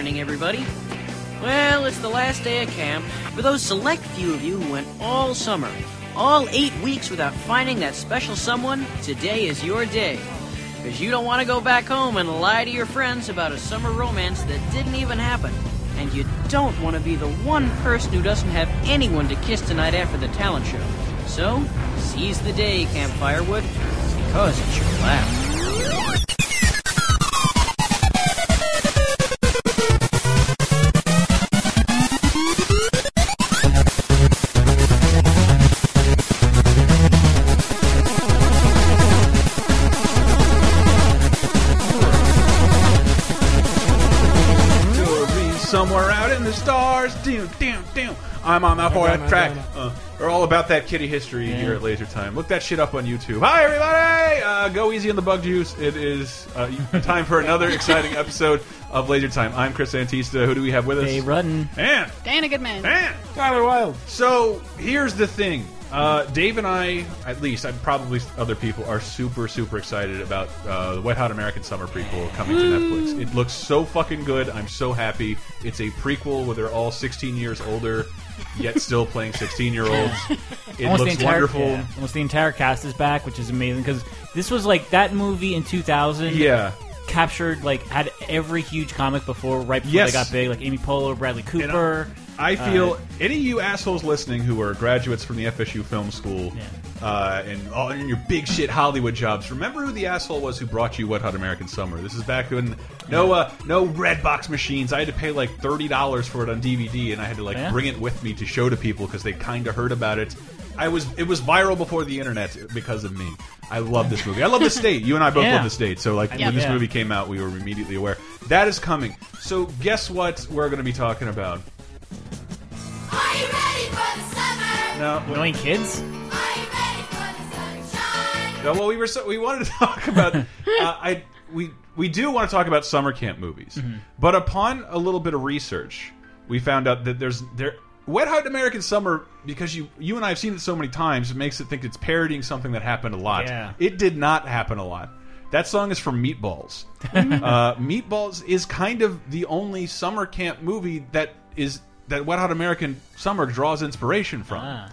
morning, everybody. Well, it's the last day of camp. For those select few of you who went all summer, all eight weeks without finding that special someone, today is your day. Because you don't want to go back home and lie to your friends about a summer romance that didn't even happen. And you don't want to be the one person who doesn't have anyone to kiss tonight after the talent show. So, seize the day, Camp Firewood, because it's your last. Stars. Doom, doom, doom. I'm on that fourth no, no, track. Uh, we're all about that kitty history here at Laser Time. Look that shit up on YouTube. Hi, everybody! Uh, go easy on the bug juice. It is uh, time for another exciting episode of Laser Time. I'm Chris Antista. Who do we have with us? Dave Rudden. Man, Dana Goodman. man. Tyler Wilde. So here's the thing. Uh, Dave and I, at least, and probably other people, are super, super excited about uh, the Wet Hot American Summer prequel coming to Netflix. It looks so fucking good. I'm so happy. It's a prequel where they're all 16 years older, yet still playing 16 year olds. It almost looks entire, wonderful. yeah, almost the entire cast is back, which is amazing because this was like that movie in 2000. Yeah. captured like had every huge comic before right before Yes. they got big, like Amy Poehler, Bradley Cooper. I feel Uh, any of you assholes listening who are graduates from the FSU Film School Yeah. uh, and all in your big shit Hollywood jobs, remember who the asshole was who brought you Wet Hot American Summer? This is back when no uh, no red box machines. I had to pay like thirty dollars for it on DVD, and I had to like Yeah. bring it with me to show to people because they kind of heard about it. I was it was viral before the internet because of me. I love this movie. I love the state. You and I both Yeah. love the state. So like Yeah. when this movie came out, we were immediately aware that is coming. So guess what? We're going to be talking about. No, Annoying kids. Are you ready for the sunshine? No, well, we were so, we wanted to talk about. uh, I we we do want to talk about summer camp movies, Mm-hmm. but upon a little bit of research, we found out that there's there. Wet Hot American Summer, because you you and I have seen it so many times, it makes it think it's parodying something that happened a lot. Yeah. It did not happen a lot. That song is from Meatballs. uh, Meatballs is kind of the only summer camp movie that is that Wet Hot American Summer draws inspiration from. Ah.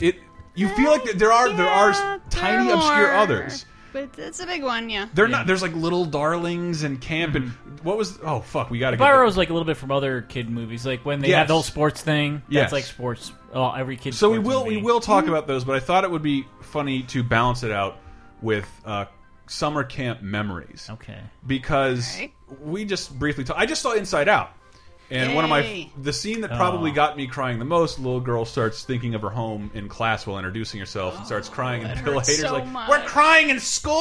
It you feel like there are there are tiny there are obscure others. But it's a big one, yeah. They're not. There's like little darlings and camp and mm-hmm. what was? Oh fuck, we got to get. Borrows like a little bit from other kid movies, like when they Yes. have the whole sports thing. Yes. That's like sports. Oh, every kid. So we sports will we will talk hmm. about those, but I thought it would be funny to balance it out with uh, summer camp memories Okay. because Alright. we just briefly. talk I just saw Inside Out. And one of my the scene that probably Oh. got me crying the most, little girl starts thinking of her home in class while introducing herself and starts crying and that Bill hurts Hader's so like, much. "We're crying in school."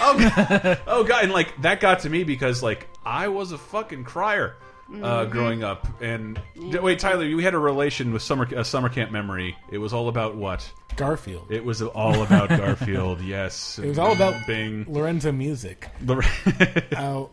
Oh god. oh god, and like that got to me because like I was a fucking crier uh, growing up. And wait, Tyler, we had a relation with summer a summer camp memory. It was all about what? Garfield. It was all about Garfield. Yes. It was all about Bing. Lorenzo music. Uh,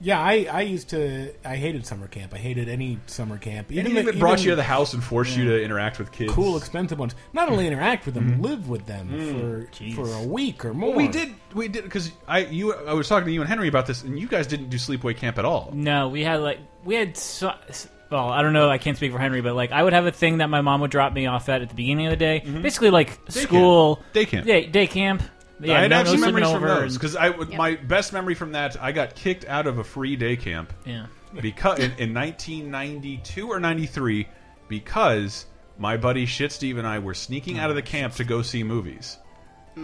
yeah, I, I used to. I hated summer camp. I hated any summer camp. Even Anything the- that brought even you to the house and forced you to interact with kids. cool, expensive ones. Not only mm. interact with them, mm-hmm. live with them mm. for Jeez. for a week or more. Well, we did, we did, because I, you, I was talking to you and Henry about this, and you guys didn't do sleepaway camp at all. No, we had like we had. So, well, I don't know. I can't speak for Henry, but like I would have a thing that my mom would drop me off at at the beginning of the day. Mm-hmm. Basically, like Day school, camp. Day camp. yeah, day camp. Yeah, I had no, no memories from over. those because I, would my best memory from that, I got kicked out of a free day camp yeah. because in, in 1992 or 93 because my buddy Shit Steve and I were sneaking out of the camp to go see movies.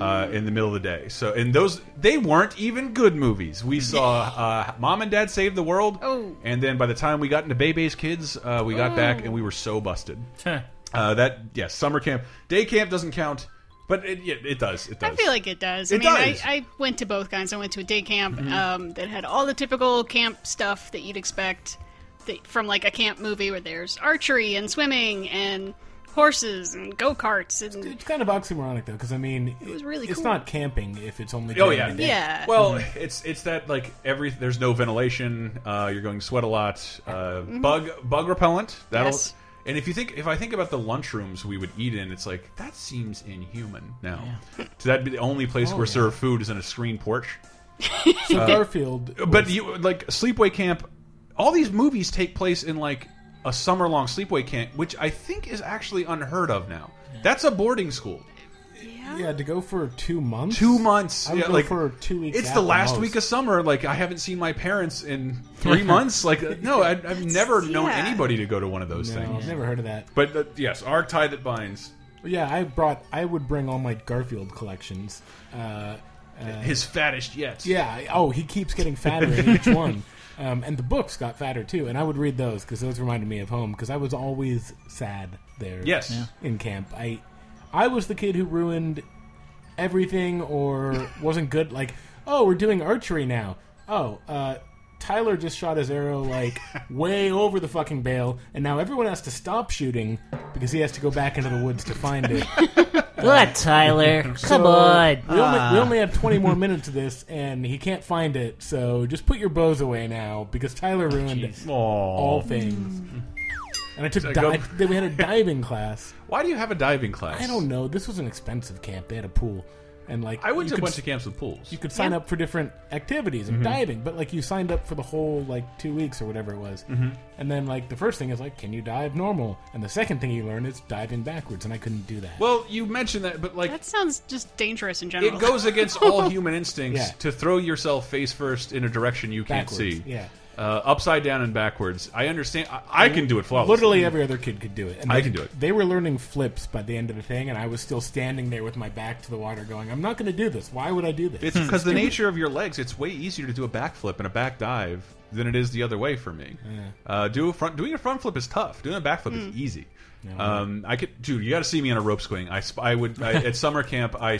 Uh, in the middle of the day, so and those they weren't even good movies. We saw uh, Mom and Dad Save the World, Oh. and then by the time we got into Bebe's Kids, uh, we got back and we were so busted. Uh, that yes, summer camp, day camp doesn't count, but it yeah, it does. It does. I feel like it does. It I mean, does. Mm-hmm. I, I went to both kinds. I went to a day camp um, that had all the typical camp stuff that you'd expect that, from like a camp movie where there's archery and swimming and horses and go karts and It's kind of oxymoronic though, because I mean, it was really It's cool. not camping if it's only. Oh during yeah, the day. yeah. Well, it's it's that like every there's no ventilation. Uh, you're going to sweat a lot. Uh, Bug bug repellent. That'll. Mm-hmm. Yes. And if you think if I think about the lunchrooms we would eat in, it's like that seems inhuman now. So that'd be the only place Oh, where yeah. served food is in a screen porch. So uh, Garfield, But you like sleepaway camp. all these movies take place in like a summer long sleepaway camp, which I think is actually unheard of now. That's a boarding school. Yeah, to go for two months. Two months, I would yeah, go like for two weeks. It's the the last most. week of summer. Like I haven't seen my parents in three months. Like no, I, I've never known anybody to go to one of those No, things. I've never heard of that. But uh, yes, our tie that binds. Yeah, I brought. I would bring all my Garfield collections. Uh, His fattest yet. yeah. Oh, he keeps getting fatter in each one. Um, and the books got fatter too, and I would read those because those reminded me of home. Because I was always sad there. Yes. in camp. I, I was the kid who ruined everything or wasn't good. Like, oh, we're doing archery now. Oh, uh, Tyler just shot his arrow like way over the fucking bale, and now everyone has to stop shooting because he has to go back into the woods to find it. What, Tyler? Come So, on. We only, we only have 20 more minutes of this, and he can't find it. So just put your bows away now because Tyler ruined all things. And I took So di- go- then we had a diving class. Why do you have a diving class? I don't know. This was an expensive camp. They had a pool, and like I went to a could bunch s- of camps with pools. You could sign Yeah. up for different activities and diving, but like you signed up for the whole like two weeks or whatever it was. Mm-hmm. And then like the first thing is like, can you dive normal? And the second thing you learn is diving backwards, and I couldn't do that. Well, you mentioned that, but like That sounds just dangerous in general. it goes against all human instincts Yeah. to throw yourself face first in a direction you can't backwards, see. yeah. Uh, upside down and backwards. I understand. I, I can do it flawlessly. Literally every other kid could do it. And I they- can do it. They were learning flips by the end of the thing, and I was still standing there with my back to the water, going, "I'm not going to do this. Why would I do this?" It's because the nature of your legs. It's way easier to do a backflip and a back dive than it is the other way for me. Uh, do a front doing a front flip is tough. Doing a backflip is easy. Um, I could, dude. You got to see me on a rope swing. I, I would I, at summer camp. I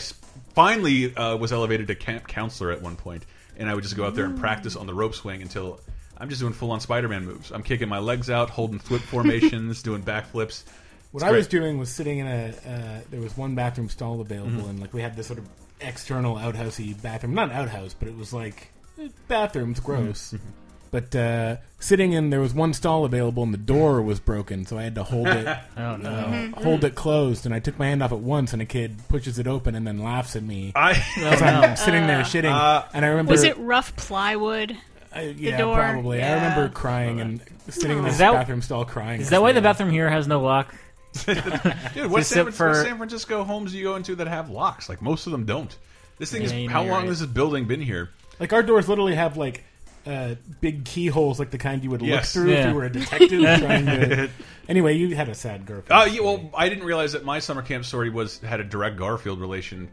finally uh, was elevated to camp counselor at one point, and I would just go out there and practice on the rope swing until I'm just doing full on Spider-Man moves. I'm kicking my legs out, holding flip formations, doing backflips. What It's I was doing was sitting in a. Uh, there was one bathroom stall available, Mm-hmm. and like we had this sort of external outhousey bathroom, not outhouse, but it was like eh, bathrooms, gross. Mm-hmm. But uh, sitting in, there was one stall available, and the door was broken, so I had to hold it, Oh, no. uh, hold it closed. And I took my hand off at once, and a kid pushes it open and then laughs at me I as I'm sitting there shitting. Uh, and I remember, Was it rough plywood? Uh, yeah, door? probably. I remember crying and sitting in Is this that- bathroom stall crying. Is that why the bathroom here has no lock? Dude, what San, Except what for- San Francisco homes do you go into that have locks? Like most of them don't. This thing Yeah, is you know how you're long right. has this building been here? Like our doors literally have like uh, big keyholes, like the kind you would Yes. look through if Yeah. you were a detective trying to. Anyway, you had a sad girlfriend. Oh yeah, well, I didn't realize that my summer camp story was had a direct Garfield relation.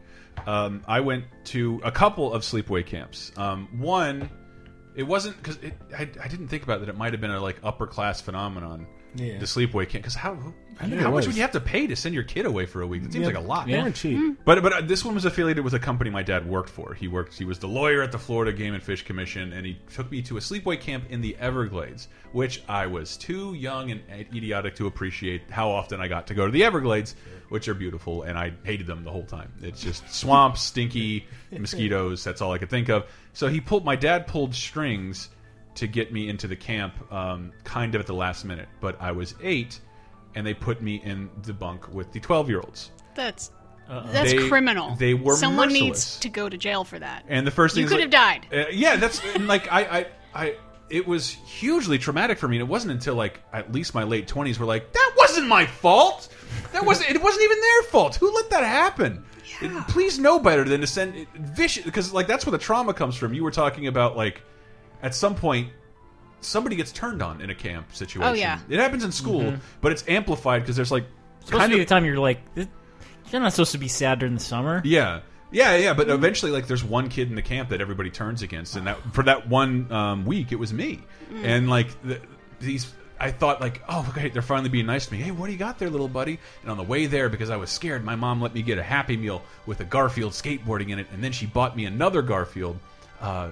Um, I went to a couple of sleepaway camps. Um, one, it wasn't because I, I didn't think about that. It might have been a like upper class phenomenon. Yeah. The sleepaway camp because how I knew how much was. would you have to pay to send your kid away for a week? It seems Yeah, like a lot. They weren't cheap. But but uh, this one was affiliated with a company my dad worked for. He worked. He was the lawyer at the Florida Game and Fish Commission, and he took me to a sleepaway camp in the Everglades, which I was too young and idiotic to appreciate how often I got to go to the Everglades, which are beautiful, and I hated them the whole time. It's just swamps, stinky mosquitoes. That's all I could think of. So he pulled. My dad pulled strings to get me into the camp, um, kind of at the last minute. But I was eight, and they put me in the bunk with the twelve-year-olds. That's that's They- criminal. they were Someone merciless. needs to go to jail for that. And the first thing You could like- have died. Uh, yeah, that's like I, I, I. It was hugely traumatic for me. And it wasn't until like at least my late twenties where like that wasn't my fault. That wasn't. it wasn't even their fault. Who let that happen? It- please know better than to send it, vicious because like that's where the trauma comes from. You were talking about like at some point somebody gets turned on in a camp situation. Oh, yeah. it happens in school, but it's amplified because there's like Supposed kind to be of the time you're like, you're not supposed to be sad during the summer. yeah. Yeah, yeah, but eventually, like, there's one kid in the camp that everybody turns against, and that for that one um, week, it was me. And like the, these, I thought like, oh, okay, they're finally being nice to me. Hey, what do you got there, little buddy? And on the way there, because I was scared, my mom let me get a Happy Meal with a Garfield skateboarding in it, and then she bought me another Garfield uh,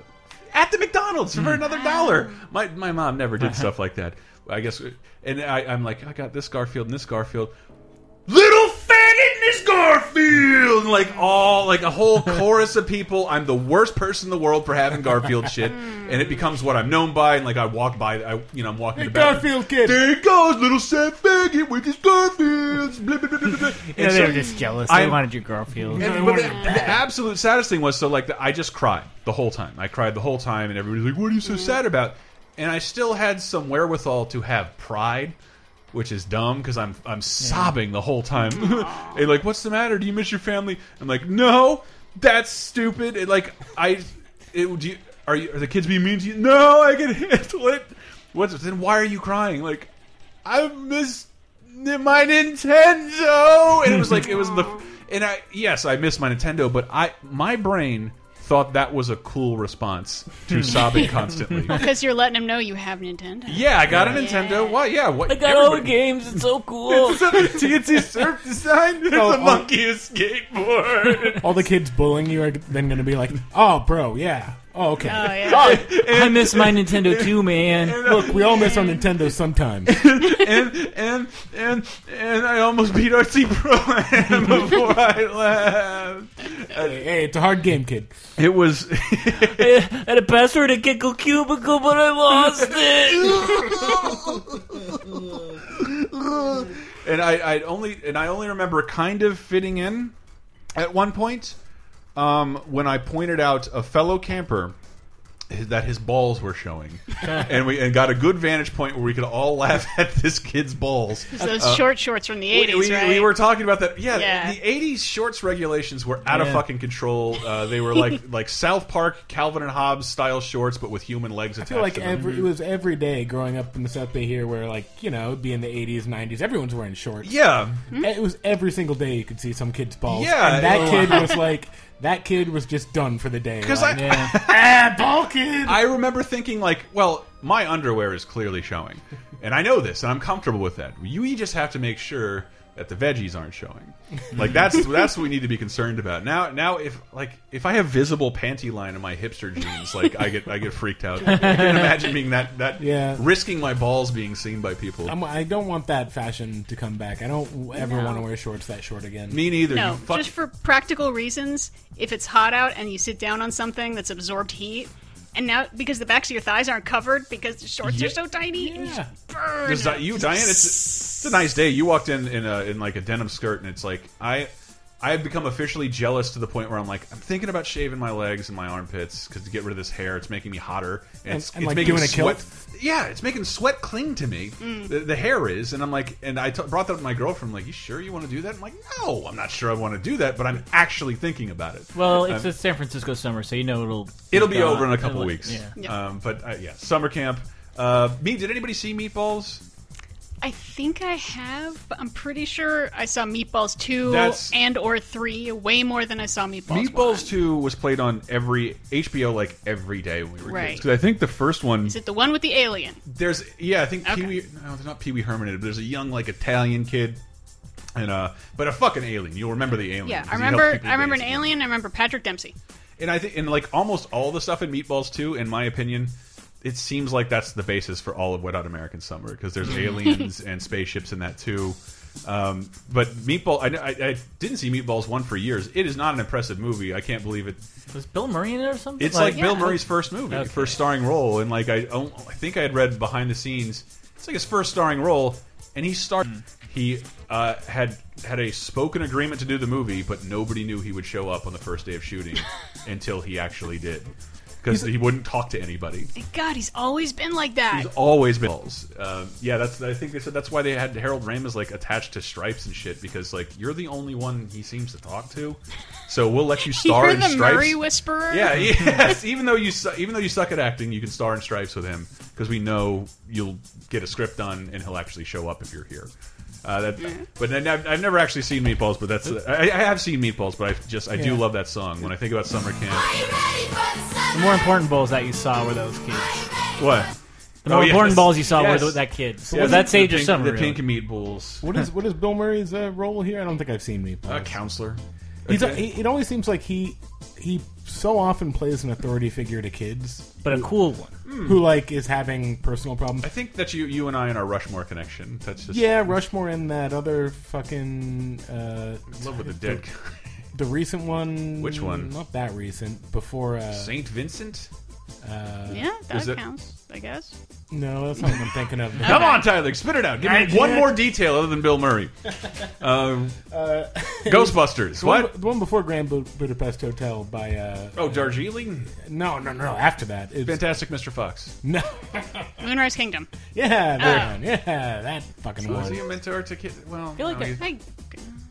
at the McDonald's for mm. another dollar. My my mom never did uh-huh. stuff like that. I guess, and I, I'm like, I got this Garfield and this Garfield little this Garfield, like all like a whole chorus of people. I'm the worst person in the world for having Garfield shit, and it becomes what I'm known by. And like I walk by, I you know I'm walking Hey, the Garfield kid. There he goes, little sad faggot with his Garfields. Blah, blah, blah, blah, blah. And know, they so- were just jealous. I'm- they wanted your Garfield. and, but the, the absolute saddest thing was so like the, I just cried the whole time. I cried the whole time, and everybody's like, "What are you so mm-hmm. sad about?" and I still had some wherewithal to have pride, which is dumb because I'm I'm sobbing the whole time. and like, what's the matter? Do you miss your family? I'm like, no, that's stupid. And like, I, it, do you, are you are the kids being mean to you? No, I can handle it. What's then? Why are you crying? Like, I miss my Nintendo, and it was like it was the and I yes I miss my Nintendo, but I my brain thought that was a cool response to sobbing constantly. Because you're letting him know you have Nintendo. Yeah, I got a Nintendo. Why? Yeah, what? I got all the everybody- games. It's so cool. It's a TNT surf design. There's Oh, a oh. monkey, a skateboard. All the kids bullying you are then going to be like, "Oh, bro, yeah, oh, okay." Oh yeah. I miss my Nintendo too, man. Look, we all miss our Nintendo sometimes. and and and and I almost beat RC Pro before I left. hey, hey, it's a hard game, kid. It was. I had a password at Kickle Cubicle, but I lost it. and I, I only and I only remember kind of fitting in at one point um, when I pointed out a fellow camper that his balls were showing, and we and got a good vantage point where we could all laugh at this kid's balls. It's those short shorts from the 80s, we, right? we were talking about that. Yeah, Yeah. the '80s shorts regulations were out of fucking control. Uh, they were like like South Park, Calvin and Hobbes style shorts, but with human legs I attached. feel like to them. every it was every day growing up in the South Bay here, where like you know, it'd be in the '80s, '90s. Everyone's wearing shorts. yeah, It was every single day you could see some kid's balls. Yeah, and that it- kid was like, that kid was just done for the day. because like, I. Yeah. ah, ball kid. I remember thinking like, well, my underwear is clearly showing, and I know this, and I'm comfortable with that. You just have to make sure that the veggies aren't showing. Like that's that's what we need to be concerned about. Now, now if like if I have visible panty line in my hipster jeans, like I get I get freaked out. I can imagine being that that Yeah. risking my balls being seen by people. I'm, I don't want that fashion to come back. I don't ever No. want to wear shorts that short again. Me neither. No, fuck- just for practical reasons. If it's hot out and you sit down on something that's absorbed heat, and now because the backs of your thighs aren't covered because the shorts Yeah. are so tiny, you Yeah. that, you, Diane? It's, it's a nice day. You walked in in a, in like a denim skirt, and it's like I I have become officially jealous to the point where I'm like I'm thinking about shaving my legs and my armpits because to get rid of this hair, it's making me hotter, and, it's, and, it's like, making doing a sweat. kilt? Yeah, it's making sweat cling to me. Mm. The, the hair is, and I'm like, and I t brought that up to my girlfriend. I'm like, you sure you want to do that? I'm like, no, I'm not sure I want to do that, but I'm actually thinking about it. Well, it's Um, a San Francisco summer, so you know it'll It'll be gone. over in a couple It'll- weeks. Yeah. Yeah. Um, but uh, yeah, summer camp. Uh, me, did anybody see Meatballs? I think I have, but I'm pretty sure I saw Meatballs two That's- and or three way more than I saw Meatballs. Meatballs 1. 2 was played on every HBO like every day when we were Right. kids. 'Cause I think the first one Is it the one with the alien? there's yeah, I think Okay. Pee Wee no, there's not Pee Wee Herman in it, but there's a young like Italian kid and uh but a fucking alien. You'll remember the alien. Yeah, 'cause I he helped remember. people I remember an alien. I remember Patrick Dempsey. And I think and like almost all the stuff in Meatballs 2 in my opinion it seems like that's the basis for all of Wet Hot American Summer because there's aliens and spaceships in that too. Um, but Meatball, I, I, I didn't see Meatballs one for years. It is not an impressive movie. I can't believe it. Was Bill Murray in it or something? It's like, Bill Yeah. Murray's first movie, Okay. first starring role, and like I, oh, I think I had read behind the scenes. It's like his first starring role, and he started. He uh, had had a spoken agreement to do the movie, but nobody knew he would show up on the first day of shooting until he actually did, because he wouldn't talk to anybody. God, he's always been like that. He's always been. Uh, yeah, that's. I think they said that's why they had Harold Ramis like attached to Stripes and shit because like you're the only one he seems to talk to, so we'll let you star You're in the Stripes. Murray Whisperer. Yeah, yes. even though you su even though you suck at acting, you can star in Stripes with him because we know you'll get a script done and he'll actually show up if you're here. Uh, that, but I've, I've never actually seen Meatballs, but that's I, I have seen Meatballs, but I just I do love that song when I think about summer camp. Are you ready for the more important balls that you saw were those kids. What? The more Oh, important yes. balls you saw Yes. were th- that kid. So Yeah, that's the age of pink, summer. The really. pink meatballs. What is what is Bill Murray's uh, role here? I don't think I've seen Meatballs. A counselor. He's Okay. a, it always seems like he he so often plays an authority figure to kids, but a cool one. who like is having personal problems. I think that you, you and I in our Rushmore connection. That's just Yeah, Rushmore and that other fucking uh, love with the dead guy. The recent one. Which one? Not that recent. Before uh, Saint Vincent. Uh, Yeah, Is that it- counts, I guess. No, that's not what I'm thinking of. Come on, Tyler, spit it out. Give me one more detail other than Bill Murray. Um, Ghostbusters. The one, What? the one before Grand Bu- Budapest Hotel by uh, Oh, Darjeeling. no no no after that it's Fantastic Mr. Fox. no Moonrise Kingdom. yeah there Ah. one. yeah that fucking Was one. he meant to articulate? Well, I feel like no, I- he-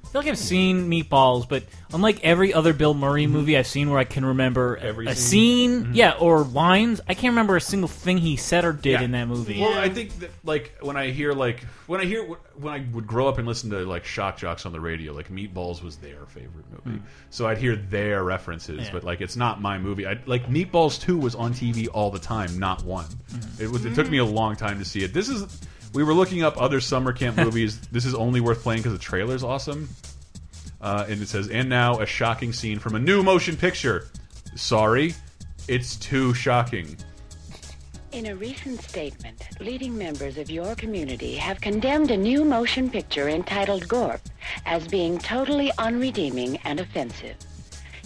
I, feel like I've seen Meatballs, but unlike every other Bill Murray mm-hmm. movie I've seen where I can remember a- Every a scene? scene, mm-hmm. yeah, or lines, I can't remember a single thing he said or did Yeah. in that movie. Well, I think that like when I hear like when I hear when I would grow up and listen to like shock jocks on the radio, like Meatballs was their favorite movie, hmm. so I'd hear their references. Yeah. But like it's not my movie. I like Meatballs two was on TV all the time, not one. Mm-hmm. It was. It took me a long time to see it. This is. We were looking up other summer camp movies. This is only worth playing because the trailer's awesome. Uh, and it says, and now a shocking scene from a new motion picture. Sorry, it's too shocking. In a recent statement, leading members of your community have condemned a new motion picture entitled Gorp as being totally unredeeming and offensive.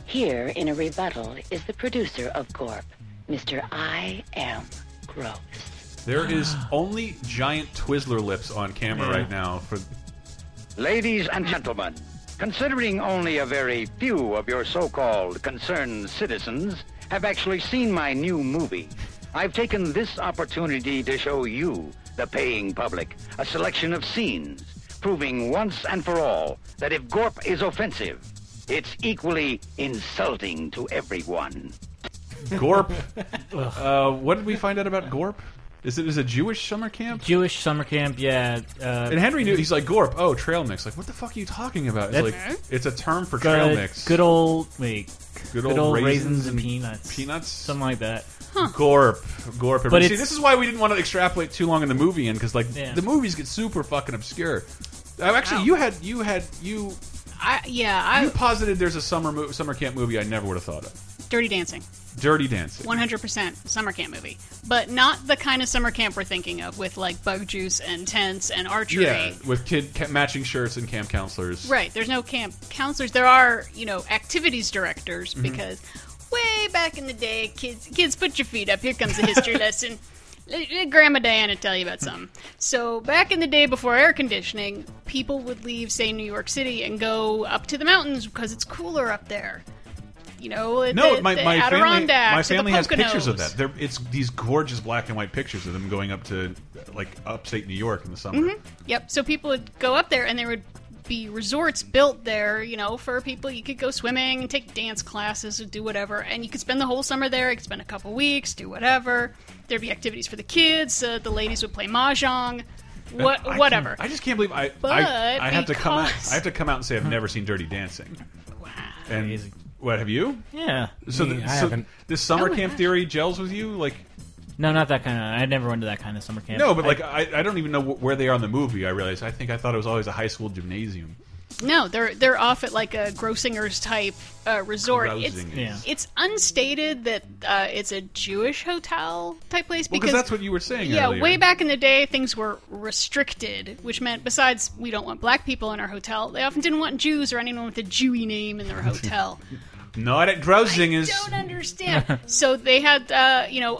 Here, in a rebuttal, is the producer of Gorp, Mr. I. M. Gross. There is only giant Twizzler lips on camera right now. For Ladies and gentlemen, considering only a very few of your so-called concerned citizens have actually seen my new movie, I've taken this opportunity to show you, the paying public, a selection of scenes, proving once and for all that if Gorp is offensive, it's equally insulting to everyone. Gorp, uh, what did we find out about Gorp? Is it is a Jewish summer camp? Jewish summer camp, yeah. Uh, And Henry knew he's like Gorp. Oh, trail mix. Like, what the fuck are you talking about? It's like it's a term for trail mix. good old wait, Good good, old old, raisins raisins, and and peanuts, peanuts? something like that. Gorp, Gorp. But See, this is why we didn't want to extrapolate too long in the movie, in because like Yeah. the movies get super fucking obscure. Uh, actually, Wow. you had you had you I yeah, you I posited there's a summer mo summer camp movie I never would have thought of. Dirty Dancing. Dirty Dancing. 100% summer camp movie. But not the kind of summer camp we're thinking of with like bug juice and tents and archery. Yeah, with kid ca matching shirts and camp counselors. Right. There's no camp counselors. There are, you know, activities directors Mm-hmm. because way back in the day, kids, kids, put your feet up. Here comes a history lesson. Let- let Grandma Diana tell you about something. So back in the day before air conditioning, people would leave, say, New York City and go up to the mountains because it's cooler up there. You know, No, the, my, the my family, my family has pictures of that. They're, it's these gorgeous black and white pictures of them going up to like upstate New York in the summer. Mm-hmm. Yep. So people would go up there, and there would be resorts built there. You know, for people you could go swimming and take dance classes or do whatever, and you could spend the whole summer there. You could spend a couple weeks, do whatever. There'd be activities for the kids. Uh, the ladies would play mahjong. What, I whatever. I just can't believe I. But I, I have to come out. I have to come out and say I've never seen Dirty Dancing. Wow. And Crazy. What have you? Yeah, So, Me, the, I so haven't. this summer Oh camp gosh. theory gels with you? Like no, not that kind of. I never went to that kind of summer camp. no, but I- like I, I don't even know wh- where they are in the movie. I realize I think I thought it was always a high school gymnasium. No, they're they're off at like a Grossinger's type uh, resort. It's Grousingers. Yeah. it's unstated that uh, it's a Jewish hotel type place Well, because that's what you were saying. yeah, earlier. way back in the day, things were restricted, which meant besides we don't want black people in our hotel, they often didn't want Jews or anyone with a Jewy name in their hotel. Not at Grousingers. don't understand. so they had, uh, you know,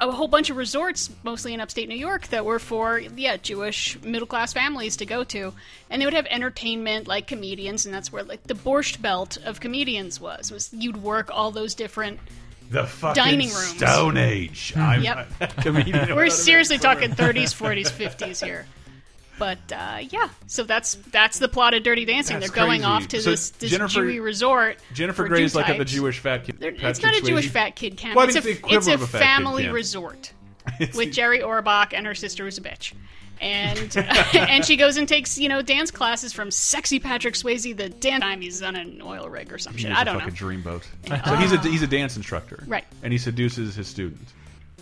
a whole bunch of resorts, mostly in upstate New York, that were for yeah Jewish middle class families to go to, and they would have entertainment like comedians, and that's where like the Borscht Belt of comedians was. Was you'd work all those different. The fucking Dining rooms. Stone Age. I'm Yep. a comedian. We're seriously talking 30s, 40s, 50s here. But uh, yeah, so that's that's the plot of Dirty Dancing. That's They're going crazy. off to So this this Jennifer- Jewy resort. Jennifer Grey's Jew like a, the. Jewish fat kid. They're- it's not a Jewish fat kid camp. Well, I it's a, it's it's a a family resort with Jerry Orbach and her sister who's a bitch. And and she goes and takes you know dance classes from sexy Patrick Swayze. The dance time he's on an oil rig or some He shit. is I don't know. dreamboat. So he's a he's a dance instructor, Right. And he seduces his student.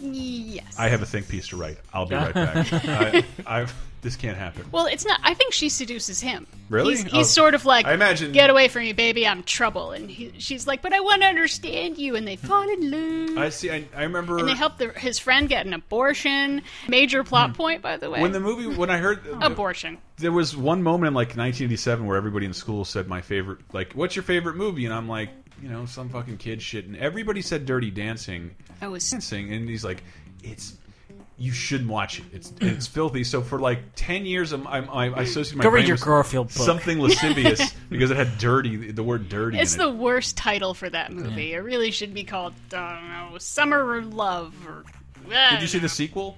Yes. I have a think piece to write. I'll be right back. I, I've, this can't happen. Well, it's not. I think she seduces him. Really? He's, he's Oh, sort of like, I imagine- get away from me, baby. I'm trouble. And he, she's like, but I want to understand you. And they fall in love. I see. I, I remember and they help the, his friend get an abortion. Major plot point, by the way. Hmm. when the movie when I heard abortion. there was one moment in like 1987 where everybody in school said my favorite like what's your favorite movie and I'm like you know some fucking kid shit, and everybody said Dirty Dancing, I was dancing, and he's like, it's. You shouldn't watch it. It's it's filthy. So for like ten years, I'm, I'm, I associated my Go read your with Garfield book. something lascivious because it had dirty, the word dirty. It's in the it. worst title for that movie. It really should be called, I don't know, Summer Love or. Did you see the sequel,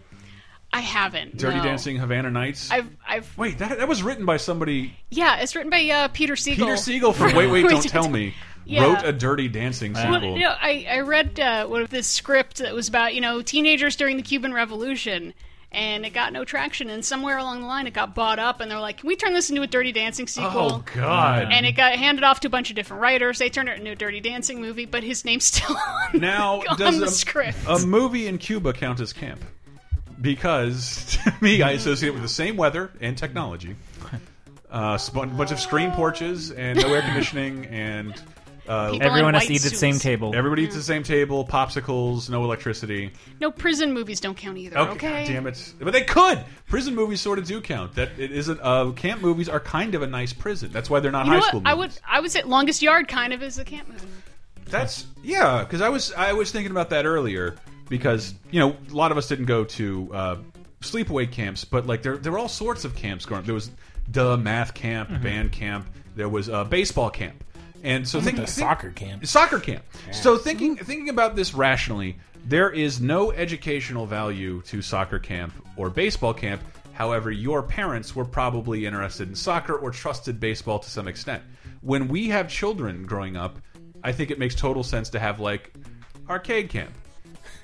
I haven't. Dirty no. Dancing Havana Nights? I've, I've. Wait, that that was written by somebody. Yeah, it's written by uh, Peter Sagal. Peter Sagal from Wait Wait Don't Tell Me Yeah. wrote a Dirty Dancing Well, sequel. you know, I, I read uh, one of this script that was about you know teenagers during the Cuban Revolution, and it got no traction. And somewhere along the line, it got bought up, and they're like, "Can we turn this into a Dirty Dancing sequel?" Oh God! And it got handed off to a bunch of different writers. They turned it into a Dirty Dancing movie, but his name's still on, now on does the a, script. a movie in Cuba count as camp? Because to me, I associate it with the same weather and technology. Uh, a bunch of screen porches and no air conditioning and. Uh, People in Everyone has white to eat at the suits. same table. Everybody eats at the same table, popsicles, no electricity. no prison movies don't count either. Okay, Okay, God damn it! But they could. Prison movies sort of do count. That it isn't. Uh, camp movies are kind of a nice prison. That's why they're not You high know school what? I movies. would I would say Longest Yard kind of is a camp movie. That's yeah, because I was I was thinking about that earlier because you know a lot of us didn't go to uh, sleepaway camps, but like there there were all sorts of camps going. There was the math camp, band camp. There was uh, baseball camp, and so think, The think- soccer camp. soccer camp. So thinking thinking about this rationally, there is no educational value to soccer camp or baseball camp. However, your parents were probably interested in soccer or trusted baseball to some extent. When we have children growing up, I think it makes total sense to have like arcade camp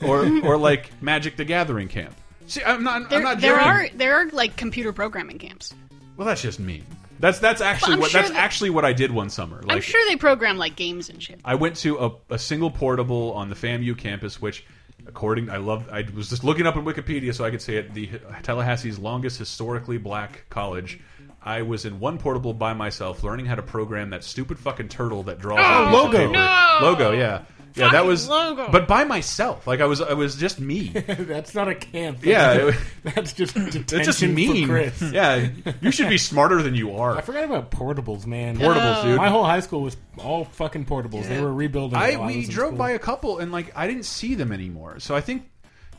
or or like Magic the Gathering camp. See, I'm not. There, I'm not there joking. are there are like computer programming camps. Well, that's just me. That's that's actually what sure that's that- actually what I did one summer. Like, I'm sure they program like games and shit. I went to a, a single portable on the FAMU campus, which, according I love, I was just looking up on Wikipedia so I could say it. The Tallahassee's longest historically black college. I was in one portable by myself, learning how to program that stupid fucking turtle that draws. on a piece of logo. paper. No! logo, yeah, yeah. That was, logo. but by myself. Like I was, I was just me. That's not a camp. Yeah, That's, just detention just mean. for Chris. Yeah, you should be smarter than you are. I forgot about portables, man. Portables, dude. My whole high school was all fucking portables. They were rebuilding. I we in drove by a couple and like I didn't see them anymore. So I think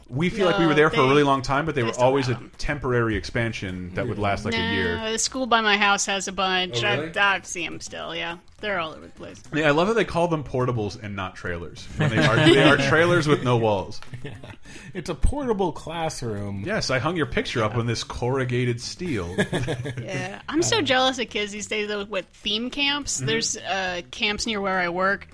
we feel like we were No, there for a really long time, but they they were still always a temporary expansion that would last like a year. The school by my house has a bunch. Oh, really? I, I see them still. Yeah, they're all over the place. Yeah, I love that they call them portables and not trailers. When they are they are trailers with no walls. It's a portable classroom. Yes, I hung your picture up on this corrugated steel. Yeah, I'm so jealous of kids these days though with theme camps. Mm-hmm. There's uh, camps near where I work.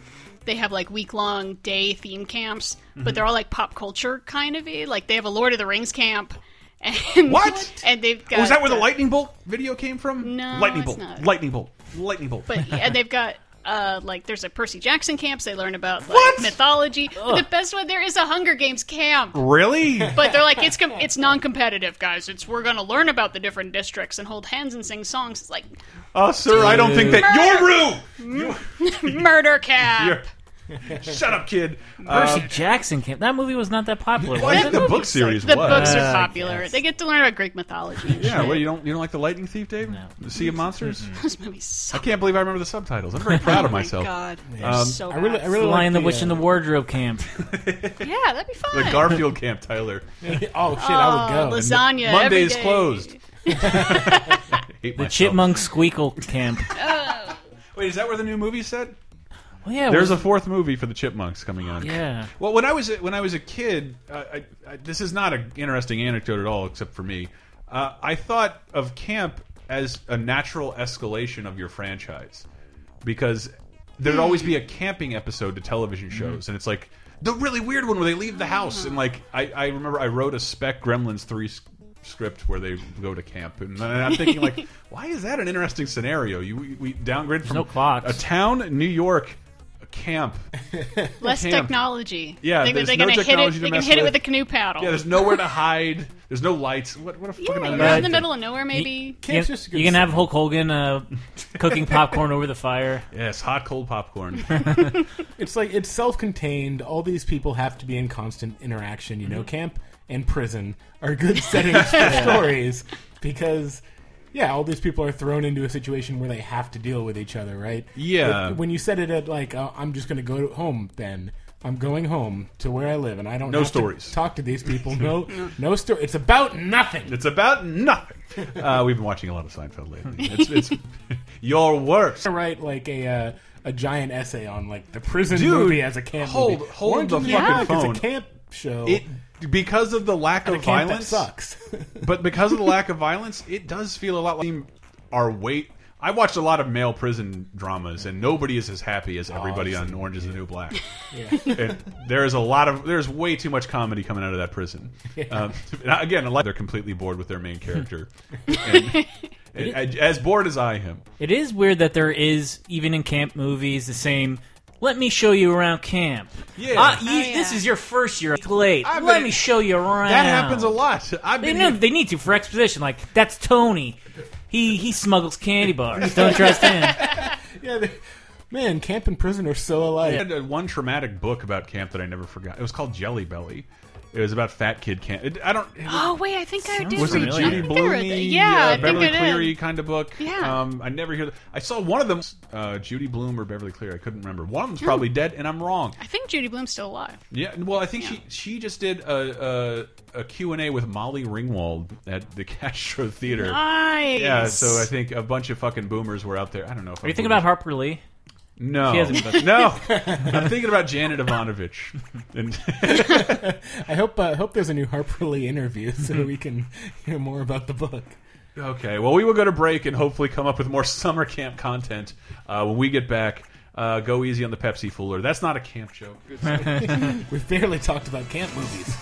They have like week long day theme camps, Mm-hmm. but they're all like pop culture kind of. Like they have a Lord of the Rings camp. And, What? And they've got. Was that where the uh, lightning bolt video came from? No, lightning it's bolt, not. lightning bolt, lightning bolt. But and they've got uh, like there's a Percy Jackson camps. They learn about like, What? mythology. The best one there is a Hunger Games camp. really? But they're like it's com- it's non-competitive, guys. It's we're gonna learn about the different districts and hold hands and sing songs. It's like Oh, sir, I don't think that you're rude. murder camp. You're- Shut up, kid. Percy Um, Jackson camp. That movie was not that popular. well, I Was think it? the book series The was. books Uh, are popular. guess. They get to learn about Greek mythology. And Yeah, shit. what you don't you don't like the Lightning Thief, Dave? No. The Sea of Monsters. Those movies I suck. can't believe I remember the subtitles. I'm very proud of Oh my myself. god, they're Um, so I really, I bad. really The like Lion, the the, Witch, and the uh, Wardrobe camp. yeah, that'd be fun. The Garfield Camp, Tyler. oh shit, I would Oh, go. lasagna. Monday's every day. closed. Hate The myself. Chipmunk Squeakquel camp. Wait, is that where the new movie's set? Well, yeah, There's a fourth movie for the Chipmunks coming out. yeah. Well, when I was a, when I was a kid, uh, I, I, this is not an interesting anecdote at all, except for me. Uh, I thought of camp as a natural escalation of your franchise because there'd always be a camping episode to television shows, and it's like the really weird one where they leave the house, and like I, I remember I wrote a Spec Gremlins three script where they go to camp, and I'm thinking like, why is that an interesting scenario? You we, we downgrade from no a town, in New York. A Camp, Less Camp. technology. Yeah, they, there's they're no gonna hit it. technology to They can mess hit it with. with a canoe paddle. Yeah, there's nowhere to hide. There's no lights. What, what a Yeah, fucking you're amazing out in the middle of nowhere, maybe. Camp's just a good You can have. Hulk Hogan uh, cooking popcorn over the fire. Yes, hot cold popcorn. It's like it's self-contained. All these people have to be in constant interaction. You know, Mm-hmm. camp and prison are good settings for stories because yeah, all these people are thrown into a situation where they have to deal with each other, right? Yeah. But when you said it at like, uh, I'm just going to go home, then I'm going home to where I live, and I don't No have to stories. talk to these people. No, no story. It's about nothing. It's about nothing. Uh, we've been watching a lot of Seinfeld lately. It's, it's your worst. to write like a uh, a giant essay on like the prison Dude, movie as a camp hold- movie. hold Orange the fucking phone. a camp show. It because of the lack of violence that sucks. but because of the lack of violence, it does feel a lot like our weight. I watched a lot of male prison dramas, and nobody is as happy as everybody on Orange Is the New Black. And there is a lot of there's way too much comedy coming out of that prison. Um, again, a lot they're completely bored with their main character, and, and as bored as I am. It is weird that there is even in camp movies the same. Let me show you around camp. Yeah. Ah, you- Oh, yeah. this is your first year late. I've Let been- me show you around. That happens a lot. I've They been know they need to for exposition. Like that's Tony. He he smuggles candy bars. Don't trust him. yeah, they, man, camp and prison are so alike. I had uh, one traumatic book about camp that I never forgot. It was called Jelly Belly. It was about fat kid camp. It, I don't. It was, Oh wait, I think I Sounds did. was it a read- familiar. I Judy think I read that. Bloomy, Yeah, uh, Beverly I did. Cleary kind of book? Yeah. Um, I never hear. I saw one of them, uh, Judy Blume or Beverly Cleary. I couldn't remember. One of them's probably dead, and I'm wrong. I think Judy Blume's still alive. Yeah. Well, I think she she just did a a, a Q and A with Molly Ringwald at the Castro Theater. Nice. Yeah, so I think a bunch of fucking boomers were out there. I don't know. If Are you thinking about Harper Lee? No, She hasn't- no. I'm thinking about Janet Evanovich. And I hope uh, hope there's a new Harper Lee interview so we can hear more about the book. Okay, well, we will go to break and hopefully come up with more summer camp content uh, when we get back. Uh, go easy on the Pepsi Fooler. That's not a camp joke. We've barely talked about camp movies.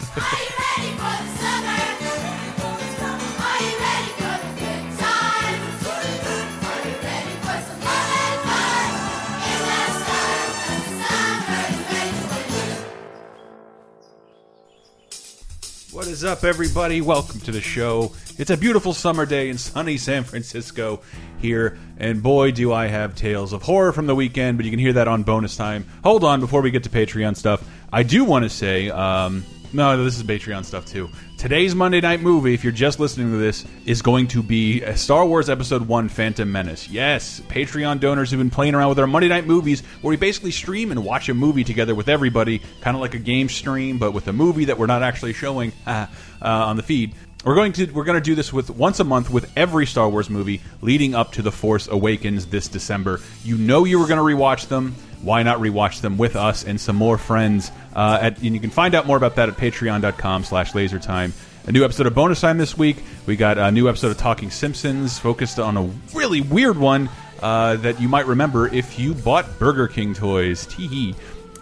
What is up, everybody? Welcome to the show. It's a beautiful summer day in sunny San Francisco here, and boy, do I have tales of horror from the weekend, but you can hear that on bonus time. Hold on, before we get to Patreon stuff, I do want to say, um, no, this is Patreon stuff too. Today's Monday night movie, if you're just listening to this, is going to be a Star Wars Episode 1 Phantom Menace. Yes, Patreon donors have been playing around with our Monday night movies where we basically stream and watch a movie together with everybody, kind of like a game stream, but with a movie that we're not actually showing uh, on the feed. We're going to we're going to do this with once a month with every Star Wars movie leading up to The Force Awakens this December. You know you were going to rewatch them. Why not rewatch them with us and some more friends? Uh, at, and you can find out more about that at patreon.com slash lasertime. A new episode of Bonus Time this week. We got a new episode of Talking Simpsons focused on a really weird one uh, that you might remember if you bought Burger King toys. Tee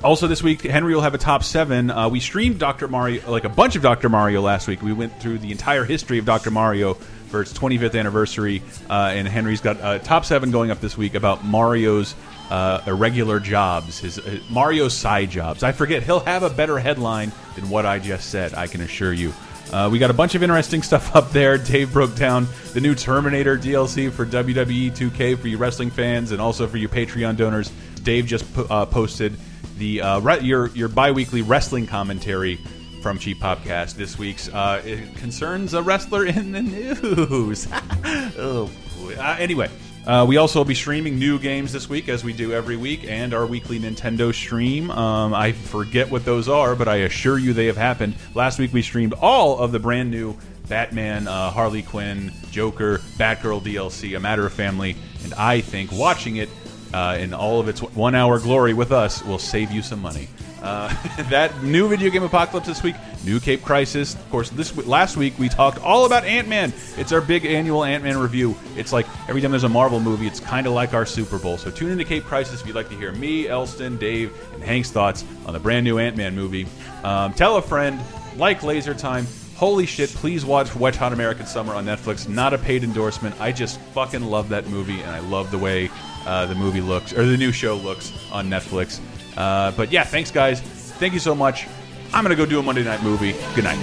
also, this week Henry will have a top seven. Uh, we streamed Dr. Mario, like a bunch of Dr. Mario last week. We went through the entire history of Dr. Mario for its 25th anniversary, uh, and Henry's got a top seven going up this week about Mario's uh, irregular jobs, his uh, Mario's side jobs. I forget he'll have a better headline than what I just said. I can assure you. Uh, we got a bunch of interesting stuff up there. Dave broke down the new Terminator DLC for WWE 2K for you wrestling fans and also for you Patreon donors. Dave just uh, posted the uh, your your biweekly wrestling commentary from Cheap Popcast. This week's uh, it concerns a wrestler in the news. oh boy. Uh, anyway. Uh, we also will be streaming new games this week, as we do every week, and our weekly Nintendo stream. Um, I forget what those are, but I assure you they have happened. Last week we streamed all of the brand new Batman, uh, Harley Quinn, Joker, Batgirl DLC, A Matter of Family, and I think watching it uh, in all of its one hour glory with us will save you some money. Uh, that new video game apocalypse this week, new Cape Crisis. Of course, this last week we talked all about Ant Man. It's our big annual Ant Man review. It's like every time there's a Marvel movie, it's kind of like our Super Bowl. So tune into Cape Crisis if you'd like to hear me, Elston, Dave, and Hank's thoughts on the brand new Ant Man movie. Um, tell a friend, like Laser Time. Holy shit, please watch Wet Hot American Summer on Netflix. Not a paid endorsement. I just fucking love that movie, and I love the way uh, the movie looks, or the new show looks on Netflix. Uh, but yeah, thanks, guys. Thank you so much. I'm going to go do a Monday night movie. Good night.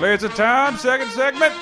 Laser time, second segment.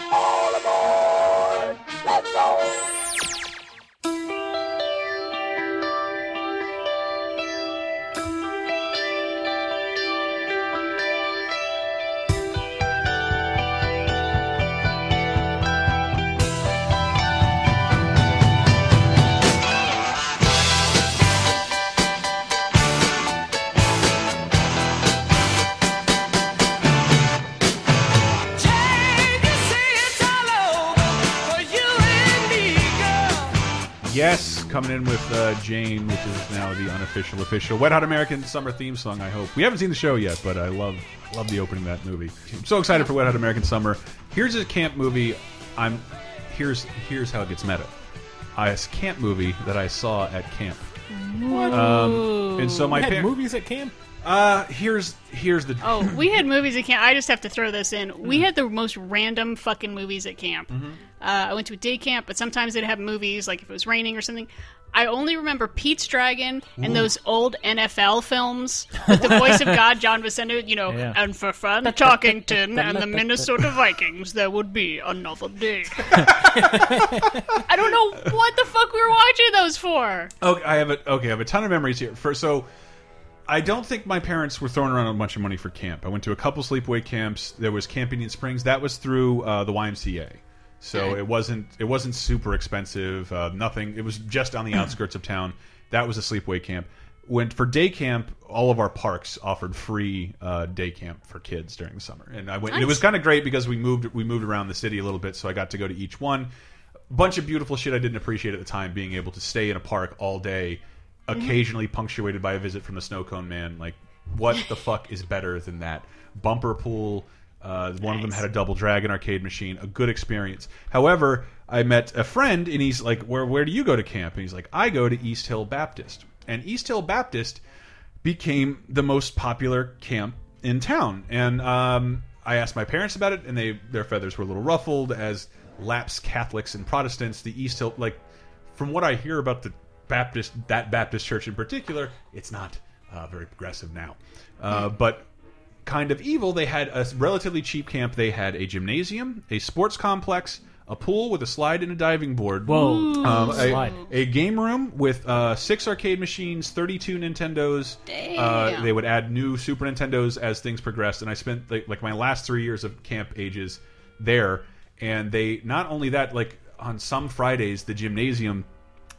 Coming in with uh, Jane, which is now the unofficial official Wet Hot American summer theme song. I hope we haven't seen the show yet, but I love love the opening of that movie. I'm so excited for Wet Hot American Summer. Here's a camp movie. I'm here's here's how it gets meta. I a camp movie that I saw at camp. Um, and so my had movies at camp. uh here's here's the Oh, we had movies at camp. I just have to throw this in. Mm. We had the most random fucking movies at camp. Mm-hmm. Uh, I went to a day camp, but sometimes they'd have movies, like if it was raining or something. I only remember Pete's Dragon and those old NFL films with the voice of God, John Facenda, you know, Yeah. and for fun, Tarkenton and the Minnesota Vikings, there would be another day. I don't know what the fuck we were watching those for. Okay, I have a okay. I have a ton of memories here. For so, I don't think my parents were throwing around a bunch of money for camp. I went to a couple sleepaway camps. There was Camp Indian Springs. That was through uh, the YMCA, so Okay. it wasn't it wasn't super expensive. Uh, nothing. It was just on the outskirts of town. That was a sleepaway camp. Went for day camp. All of our parks offered free uh, day camp for kids during the summer, and I went. And it was kind of great because we moved we moved around the city a little bit, so I got to go to each one bunch of beautiful shit I didn't appreciate at the time. Being able to stay in a park all day, occasionally punctuated by a visit from the snow cone man. Like, what the fuck is better than that? Bumper pool. Uh, one of them had a double dragon arcade machine. A good experience. However, I met a friend and he's like, "Where where do you go to camp?" And he's like, "I go to East Hill Baptist." And East Hill Baptist became the most popular camp in town. And um, I asked my parents about it, and they their feathers were a little ruffled as lapsed Catholics and Protestants. The East Hill, like from what I hear about the Baptist, that Baptist church in particular, it's not uh, very progressive now. Uh, but kind of evil. They had a relatively cheap camp. They had a gymnasium, a sports complex, a pool with a slide and a diving board. Whoa. Um, Slide. a, a game room with uh, six arcade machines, 32 Nintendos. Uh, they would add new Super Nintendos as things progressed, and I spent like, like my last three years of camp ages there. And they not only that, like on some Fridays, the gymnasium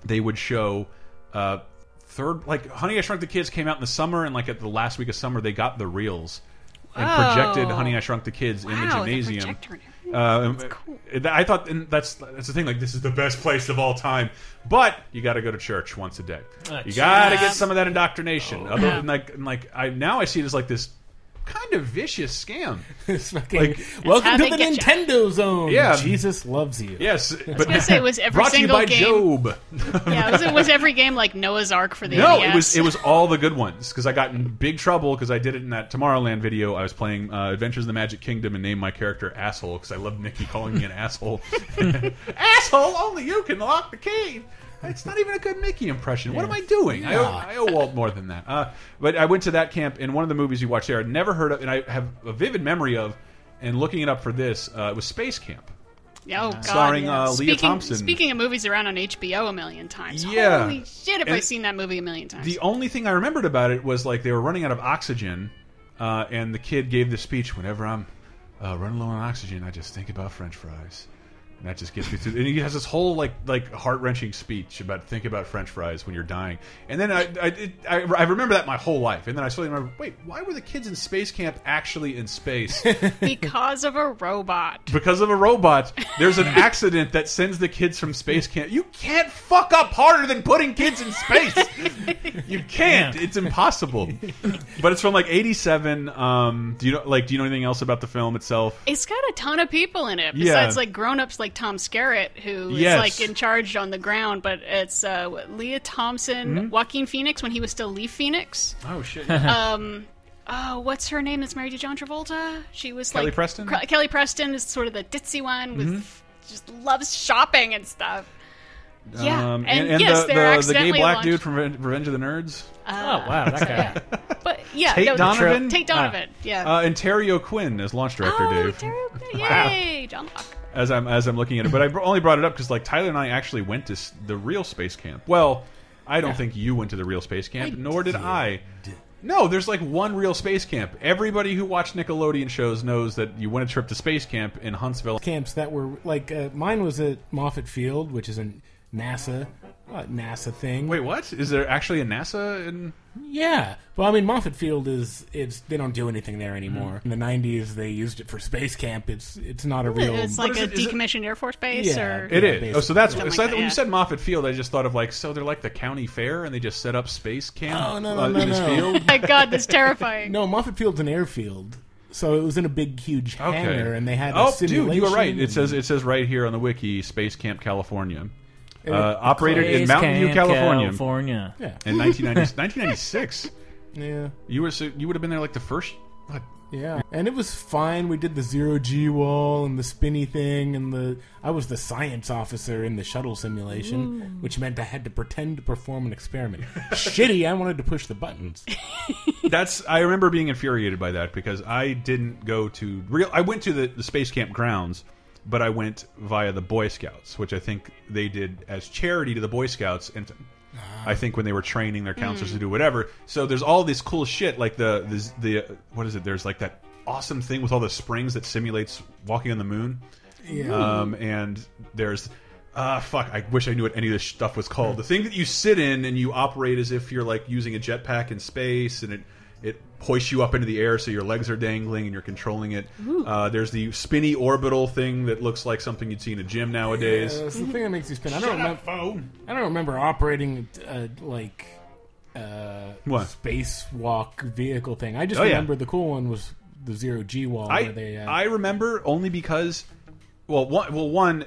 they would show uh, third like Honey I Shrunk the Kids came out in the summer, and like at the last week of summer, they got the reels and projected Honey I Shrunk the Kids in the gymnasium. projector and everything. Uh, I thought and that's that's the thing. Like this is the best place of all time, but you got to go to church once a day. Uh, you got to get some of that indoctrination. Oh, Other than like, and like I now I see it as like this kind of vicious scam. It's fucking, Like- welcome how to they the get ya. Nintendo zone. Yeah. Jesus loves you. Yes, but gonna say, was every brought to you single by game- Job. Yeah, was, it, was every game like Noah's Ark for the No, NES? it was it was all the good ones because I got in big trouble because I did it in that Tomorrowland video. I was playing uh, Adventures in the Magic Kingdom and named my character asshole because I loved Mickey calling me an asshole. asshole, only you can lock the key. It's not even a good Mickey impression. What am I doing? I, owe, I owe Walt more than that. Uh, but I went to that camp, and one of the movies you watched there, I'd never heard of, and I have a vivid memory of. And looking it up for this, uh, it was Space Camp. Oh, God, Starring, yeah. uh, Lea speaking, Thompson. Speaking of movies around on HBO a million times. Yeah. Holy shit, have And I seen that movie a million times. The only thing I remembered about it was like they were running out of oxygen, uh, and the kid gave the speech. Whenever I'm uh, running low on oxygen, I just think about French fries, and that just gets me through. And he has this whole like like heart wrenching speech about think about French fries when you're dying. And then I I, it, I I remember that my whole life. And then I slowly remember, wait, why were the kids in space camp actually in space? because of a robot. because of a robot. There's an accident that sends the kids from space camp. You can't fuck up harder than putting kids in space. you can't. It's impossible. But it's from like '87. Um, do you know like do you know anything else about the film itself? It's got a ton of people in it. Yeah. Besides, like grown ups like Tom Skerritt, who is Yes. like in charge on the ground. But it's uh, what, Lea Thompson, Mm-hmm. Joaquin Phoenix when he was still Leaf Phoenix. Oh shit. Um, oh, what's her name? That's married to John Travolta. She was Kelly like Preston? Cre- Kelly Preston is sort of the ditzy one with Mm-hmm. just loves shopping and stuff. Yeah, Um, and, and, and yes, the, they're the, the gay accidentally black launched- dude from Revenge of the Nerds, oh wow, that guy. But yeah, Tate no, Donovan? Tate Donovan. yeah. uh, and Terry O'Quinn as launch director. oh, Dave. Terry O'Quinn. Wow. Yay, John Locke. As I'm as I'm looking at it. But I only brought it up because like Tyler and I actually went to the real space camp. Well, I don't think you went to the real space camp, nor did I. No, there's like one real space camp. Everybody who watched Nickelodeon shows knows that you went a trip to space camp in Huntsville. camps that were like uh, mine was at Moffett Field, which is a NASA. uh, NASA thing. Wait, what? Is there actually a NASA in? Yeah, well, I mean, Moffett Field is it's they don't do anything there anymore. Mm-hmm. In the '90s, they used it for space camp. It's it's not a real. It's like a it- decommissioned Air Force base, Yeah. or It is. basically. Oh, so that's so like that, when you said Moffett Field, I just thought of like so they're like the county fair and they just set up space camp. Oh, no, no, uh, no, in this no. field. my God, that's terrifying. no, Moffett Field's an airfield, so it was in a big, huge Okay. hangar, and they had. A oh, dude, you were right. It says it says right here on the wiki, Space Camp California, and uh, operated in Space Mountain View, California, California. Yeah, in 1990, 1996. yeah, You were so, you would have been there like the first. What? yeah, and it was fine. We did the zero G wall and the spinny thing, and the I was the science officer in the shuttle simulation, which meant I had to pretend to perform an experiment. Shitty, I wanted to push the buttons. That's I remember being infuriated by that because I didn't go to real. I went to the, the space camp grounds, but I went via the Boy Scouts, which I think they did as charity to the Boy Scouts, and I think when they were training their counselors to do whatever. So there's all this cool shit like the the the what is it? There's like that awesome thing with all the springs that simulates walking on the moon. Yeah. Um, and there's uh fuck, I wish I knew what any of this stuff was called. The thing that you sit in and you operate as if you're like using a jetpack in space and it it hoists you up into the air so your legs are dangling and you're controlling it. Uh, there's the spinny orbital thing that looks like something you'd see in a gym nowadays. Yeah, it's the thing that makes you spin. I don't remember. I don't remember operating uh, like uh, What? spacewalk vehicle thing. I just Oh, yeah. remember the cool one was the zero G wall I where they. Uh, I remember only because well one well one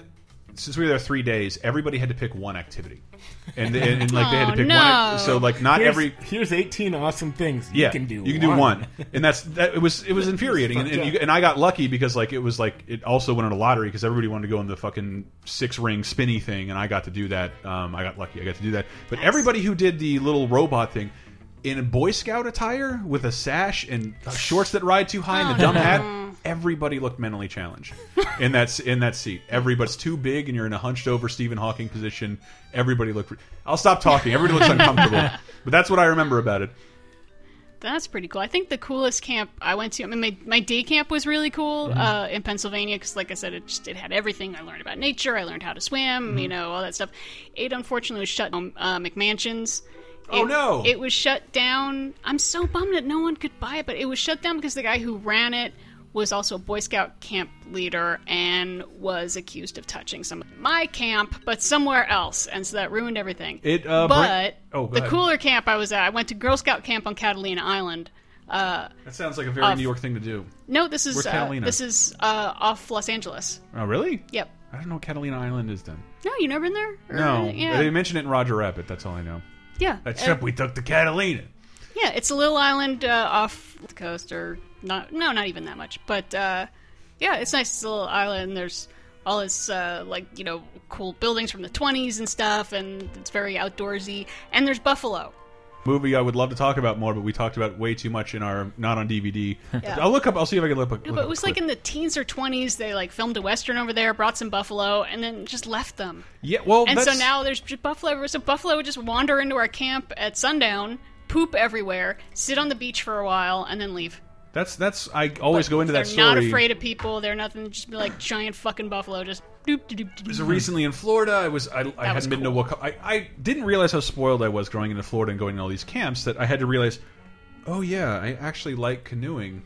since we were there three days everybody had to pick one activity. And, and, and, like they had to Oh, pick no. one so like not here's, every here's eighteen awesome things. Yeah you can do. you can do one. and that's that it was it was infuriating. And, and, you, and I got lucky because like it was like it also went on a lottery because everybody wanted to go in the fucking six ring spinny thing and I got to do that. Um, I got lucky. I got to do that. But everybody who did the little robot thing in a Boy Scout attire with a sash and shorts that ride too high and the dumb hat, everybody looked mentally challenged in that in that seat. Everybody's too big and you're in a hunched over Stephen Hawking position. Everybody looked. I'll stop talking. Everybody looks uncomfortable. But that's what I remember about it. That's pretty cool. I think the coolest camp I went to, I mean, my, my day camp was really cool Mm-hmm. uh, in Pennsylvania because, like I said, it just it had everything. I learned about nature. I learned how to swim. Mm-hmm. You know, all that stuff. It unfortunately was shut down. Uh, McMansions. Oh, It- no. It was shut down. I'm so bummed that no one could buy it, but it was shut down because the guy who ran it was also a Boy Scout camp leader and was accused of touching some of my camp, but somewhere else, and so that ruined everything. It, uh, but Oh, the ahead. cooler camp I was at, I went to Girl Scout camp on Catalina Island. That sounds like a very Uh, New York thing to do. No, this is uh, Catalina? this is uh, off Los Angeles. Oh, really? Yep. I don't know what Catalina Island is then. No, you never been there? Or- No, Yeah. they mentioned it in Roger Rabbit. That's all I know. Yeah. That's Uh. We took to Catalina. yeah, it's a little island uh, off the coast, or not? No, not even that much. But uh, yeah, it's nice. It's a little island. There's all this uh, like you know cool buildings from the 20s and stuff, and it's very outdoorsy. And there's buffalo. Movie I would love to talk about more, but we talked about way too much in our not on DVD. Yeah. I'll look up. I'll see if I can look up. No, but it was like in the teens or 20s. They like filmed a western over there, brought some buffalo, and then just left them. yeah. Well, And so now there's just buffalo. So buffalo would just wander into our camp at sundown, poop everywhere, sit on the beach for a while, and then leave. That's that's I always go into that story. They're not afraid of people. They're nothing. Just be like giant fucking buffalo. Just doop doop doop. doop. So recently in Florida, I was I, I hadn't been cool. to Waka. I, I didn't realize how spoiled I was growing into Florida and going to all these camps that I had to realize, oh yeah, I actually like canoeing,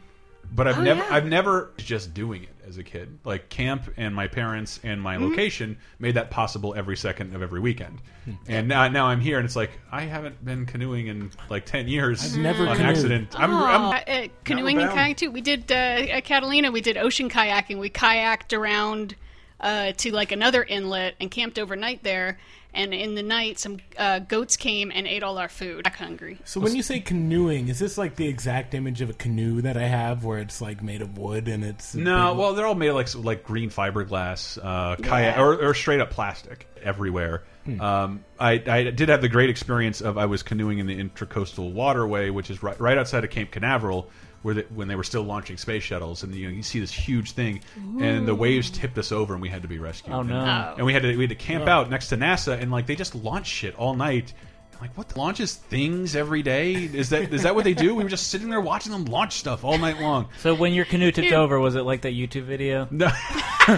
but I've Oh, never yeah. I've never just doing it as a kid. Like camp and my parents and my Mm-hmm. location made that possible every second of every weekend. Hmm. And now now I'm here and it's like I haven't been canoeing in like ten years. I've never on canoed. accident. I'm, Oh, I'm uh, uh, canoeing and bound. kayaking too. We did uh, at Catalina. We did ocean kayaking. We kayaked around uh, to like another inlet and camped overnight there. And in the night, some uh, goats came and ate all our food. Back hungry. So when you say canoeing, is this like the exact image of a canoe that I have, where it's like made of wood and it's No, big- well, they're all made of like like green fiberglass, uh, kayak, or, or straight up plastic everywhere. Um, I, I did have the great experience of I was canoeing in the Intracoastal Waterway, which is right, right outside of Cape Canaveral, where the, when they were still launching space shuttles, and you know you see this huge thing, and the waves tipped us over, and we had to be rescued. Oh, no. And, Oh. and we had to we had to camp out next to NASA, and like they just launch shit all night. I'm like, what? The launches things every day? Is that is that what they do? We were just sitting there watching them launch stuff all night long. So when your canoe tipped over, was it like that YouTube video? No.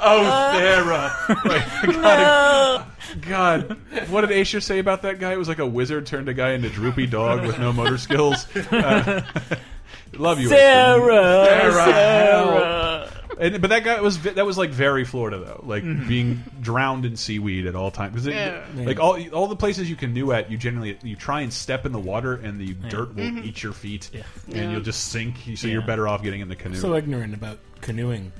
oh, Sarah. Like, God, God, what did Aisha say about that guy? It was like a wizard turned a guy into droopy dog with no motor skills. Uh, love you, Aisha. Sarah, Sarah, Sarah. And, but that guy was that was like very Florida though, like Mm-hmm. being drowned in seaweed at all times. 'Cause it- Yeah. Like all all the places you canoe at, you generally you try and step in the water, and the dirt will Mm-hmm. eat your feet, and Yeah. you'll just sink. So Yeah. you're better off getting in the canoe. so ignorant about canoeing.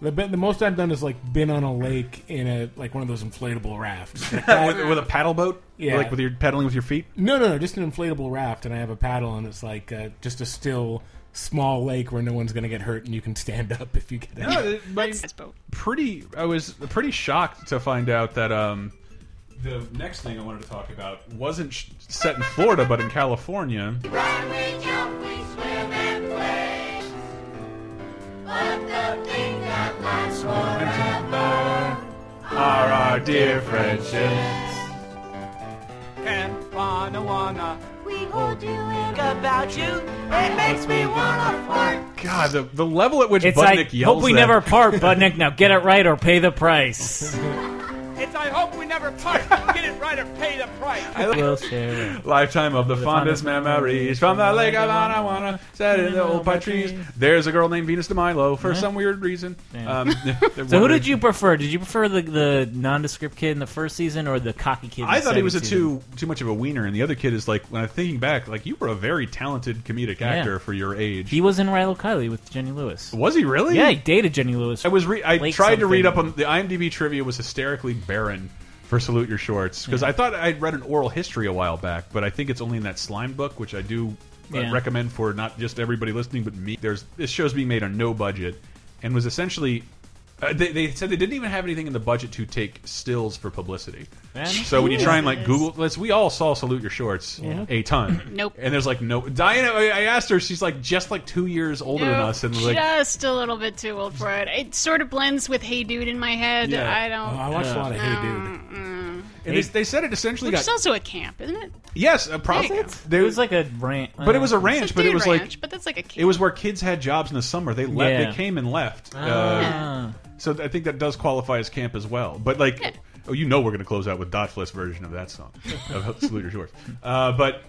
The, be- the most I've done is like been on a lake in a like one of those inflatable rafts. Like that- with, with a paddle boat, Yeah. like with your paddling with your feet. no, no, no, just an inflatable raft, and I have a paddle, and it's like uh, just a still small lake where no one's going to get hurt, and you can stand up if you get out. No, it- my- That's pretty. I was pretty shocked to find out that um, the next thing I wanted to talk about wasn't set in Florida, but in California. Thing lasts forever Are our dear friendships. Can't wanna wanna we hold you in. about you. It makes me wanna fart. God, the, the level at which It's Budnick like, yells hope we that- never part, Budnick. Now get it right or pay the price. never part. Get it right or pay the price. Will Sarah. Lifetime of the, fondest fondest memories from the lake of Anawanna, set in the old pine trees. There's a girl named Venus de Milo for some weird reason. Um, So who did you prefer? Did you prefer the, the nondescript kid in the first season or the cocky kid? In I the thought he was a season? too too much of a wiener, and the other kid is like. When I'm thinking back, like you were a very talented comedic Yeah. actor for your age. He was in Rilo Kiley with Jenny Lewis. was he really? Yeah, he dated Jenny Lewis. I was. Re I Lake tried to read up on the IMDb trivia was hysterically barren for Salute Your Shorts because I thought I'd read an oral history a while back, but I think it's only in that slime book, which I do uh, Yeah. recommend for not just everybody listening, but me. There's this show's being made on no budget and was essentially. Uh, they, they said they didn't even have anything in the budget to take stills for publicity. Man. So when you try and like Google, let's we all saw Salute Your Shorts a ton. Nope. And there's like no Diana. I I asked her, she's like just like two years older than us, and like just a little bit too old for it. It sort of blends with Hey Dude in my head. Yeah. I Oh, don't. I watched a lot of Hey Dude. Mm, and they, they said it essentially which got is also a camp, isn't it? Yes, a problem. There you go. It was like a rant. but it was a It's ranch. a But it dude was ranch, like but that's like a camp. it was where kids had jobs in the summer. They left. Yeah. They came and left. Uh, Ah. so I think that does qualify as camp as well. But like, Yeah. Oh, you know, we're going to close out with Dot Flit's version of that song of Salute Your Shorts. Uh, but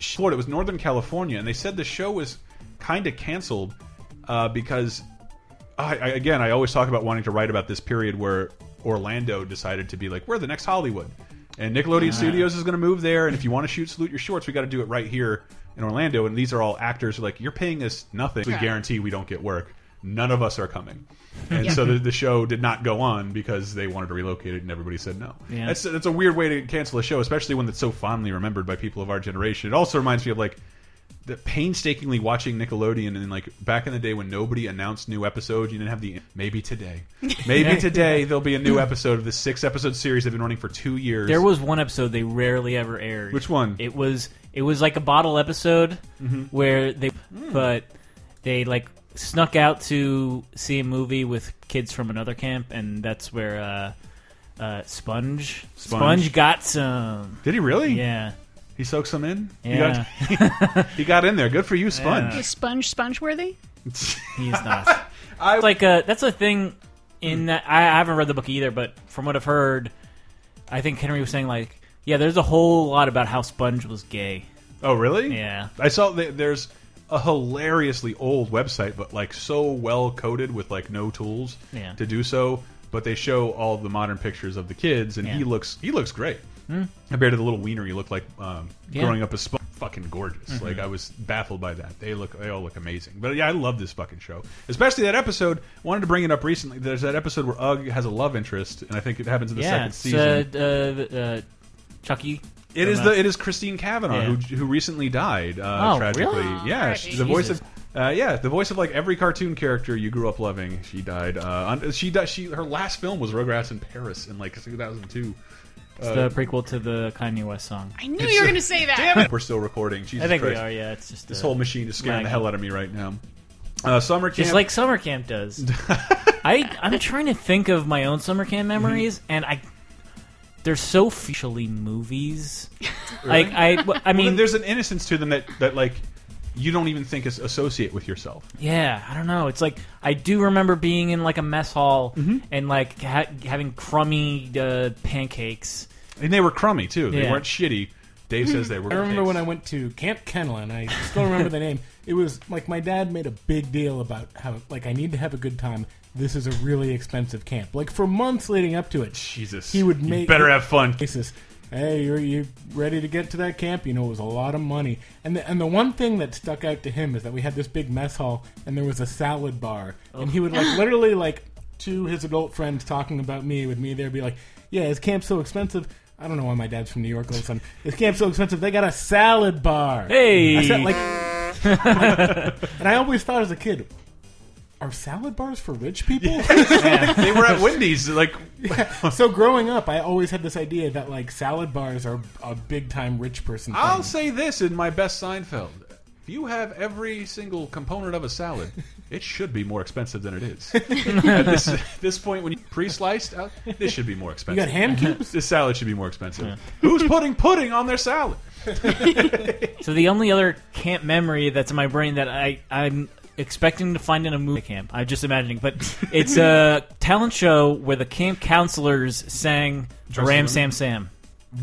Florida, it was Northern California, and they said the show was kind of canceled uh, because I, I, again, I always talk about wanting to write about this period where Orlando decided to be like, we're the next Hollywood. And Nickelodeon Studios is going to move there. And if you want to shoot Salute Your Shorts, we got to do it right here in Orlando. And these are all actors who are like, you're paying us nothing. We guarantee we don't get work. None of us are coming. And Yeah. so the, the show did not go on because they wanted to relocate it and everybody said no. Yeah. That's, that's a weird way to cancel a show, especially one that's so fondly remembered by people of our generation. It also reminds me of like the painstakingly watching Nickelodeon and like back in the day when nobody announced new episodes, you didn't have the maybe today, maybe today there'll be a new episode of this six episode series they've been running for two years. There was one episode they rarely ever aired. Which one? It was it was like a bottle episode Mm-hmm. where they Hmm. but they like snuck out to see a movie with kids from another camp and that's where uh uh Sponge Sponge. got some. Did he really? Yeah. He soaked some in. Yeah. He got, he got in there. Good for you, Sponge. Was Sponge Sponge worthy? He's not. I It's like a that's a thing in that I, I haven't read the book either, but from what I've heard, I think Henry was saying like, yeah, there's a whole lot about how Sponge was gay. oh really? Yeah. I saw that there's a hilariously old website, but like so well coded with like no tools Yeah. to do so. But they show all the modern pictures of the kids, and he Yeah. Hmm. looks he looks great compared to the little wiener he looked like um, Yeah. Growing up as Sp fucking gorgeous. Like I was baffled by that. They look they all look amazing. But yeah, I love this fucking show, especially that episode. Wanted to bring it up recently. There's that episode where Ugg has a love interest, and I think it happens in the second season. uh, uh, uh, Chucky. It is uh, the it is Christine Cavanaugh Yeah. who who recently died uh, Oh, tragically. really? Yeah, Right. she, the voice Jesus. of uh, yeah the voice of like every cartoon character you grew up loving. She died. Uh, on, she died. She her last film was Rugrats in Paris in like 2002. It's the prequel to the Kanye West song. I knew you were going to say that. Damn it, we're still recording. Jesus I think Christ. we are. Yeah, it's just This uh, whole machine is scaring the hell out of me right now. Uh, summer camp. just like summer camp does. I I'm trying to think of my own summer camp memories, and I they're so officially movies Like I, w- I Well, mean, then there's an innocence to them that that like you don't even think is associate with yourself. Yeah, I don't know. It's like I do remember being in like a mess hall Mm-hmm. and like ha having crummy uh, pancakes. And they were crummy too. They weren't shitty. Dave says they were. I remember cakes. when I went to Camp Kenlin. I still remember the name. It was like my dad made a big deal about how like I need to have a good time. This is a really expensive camp. Like for months leading up to it, Jesus, he would you make better have fun. Basis. Hey, you're you ready to get to that camp? You know, it was a lot of money. And the, and the one thing that stuck out to him is that we had this big mess hall and there was a salad bar, and he would like oh. literally like to his adult friends talking about me with me there be like, yeah, his camp's so expensive. I don't know why my dad's from New York all of a sudden. His camp's so expensive. They got a salad bar. Hey! I said like, and I always thought as a kid, are salad bars for rich people? they were at Wendy's. Like so growing up, I always had this idea that like salad bars are a big time rich person. Thing. I'll say this in my best Seinfeld: if you have every single component of a salad, it should be more expensive than it is. At this, this point, when you pre-sliced, out, this should be more expensive. You got ham cubes? This salad should be more expensive. Who's putting pudding on their salad? So the only other camp memory that's in my brain that I I'm expecting to find in a movie camp. I'm just imagining, but it's a talent show where the camp counselors sang Trust Ram. Sam Sam.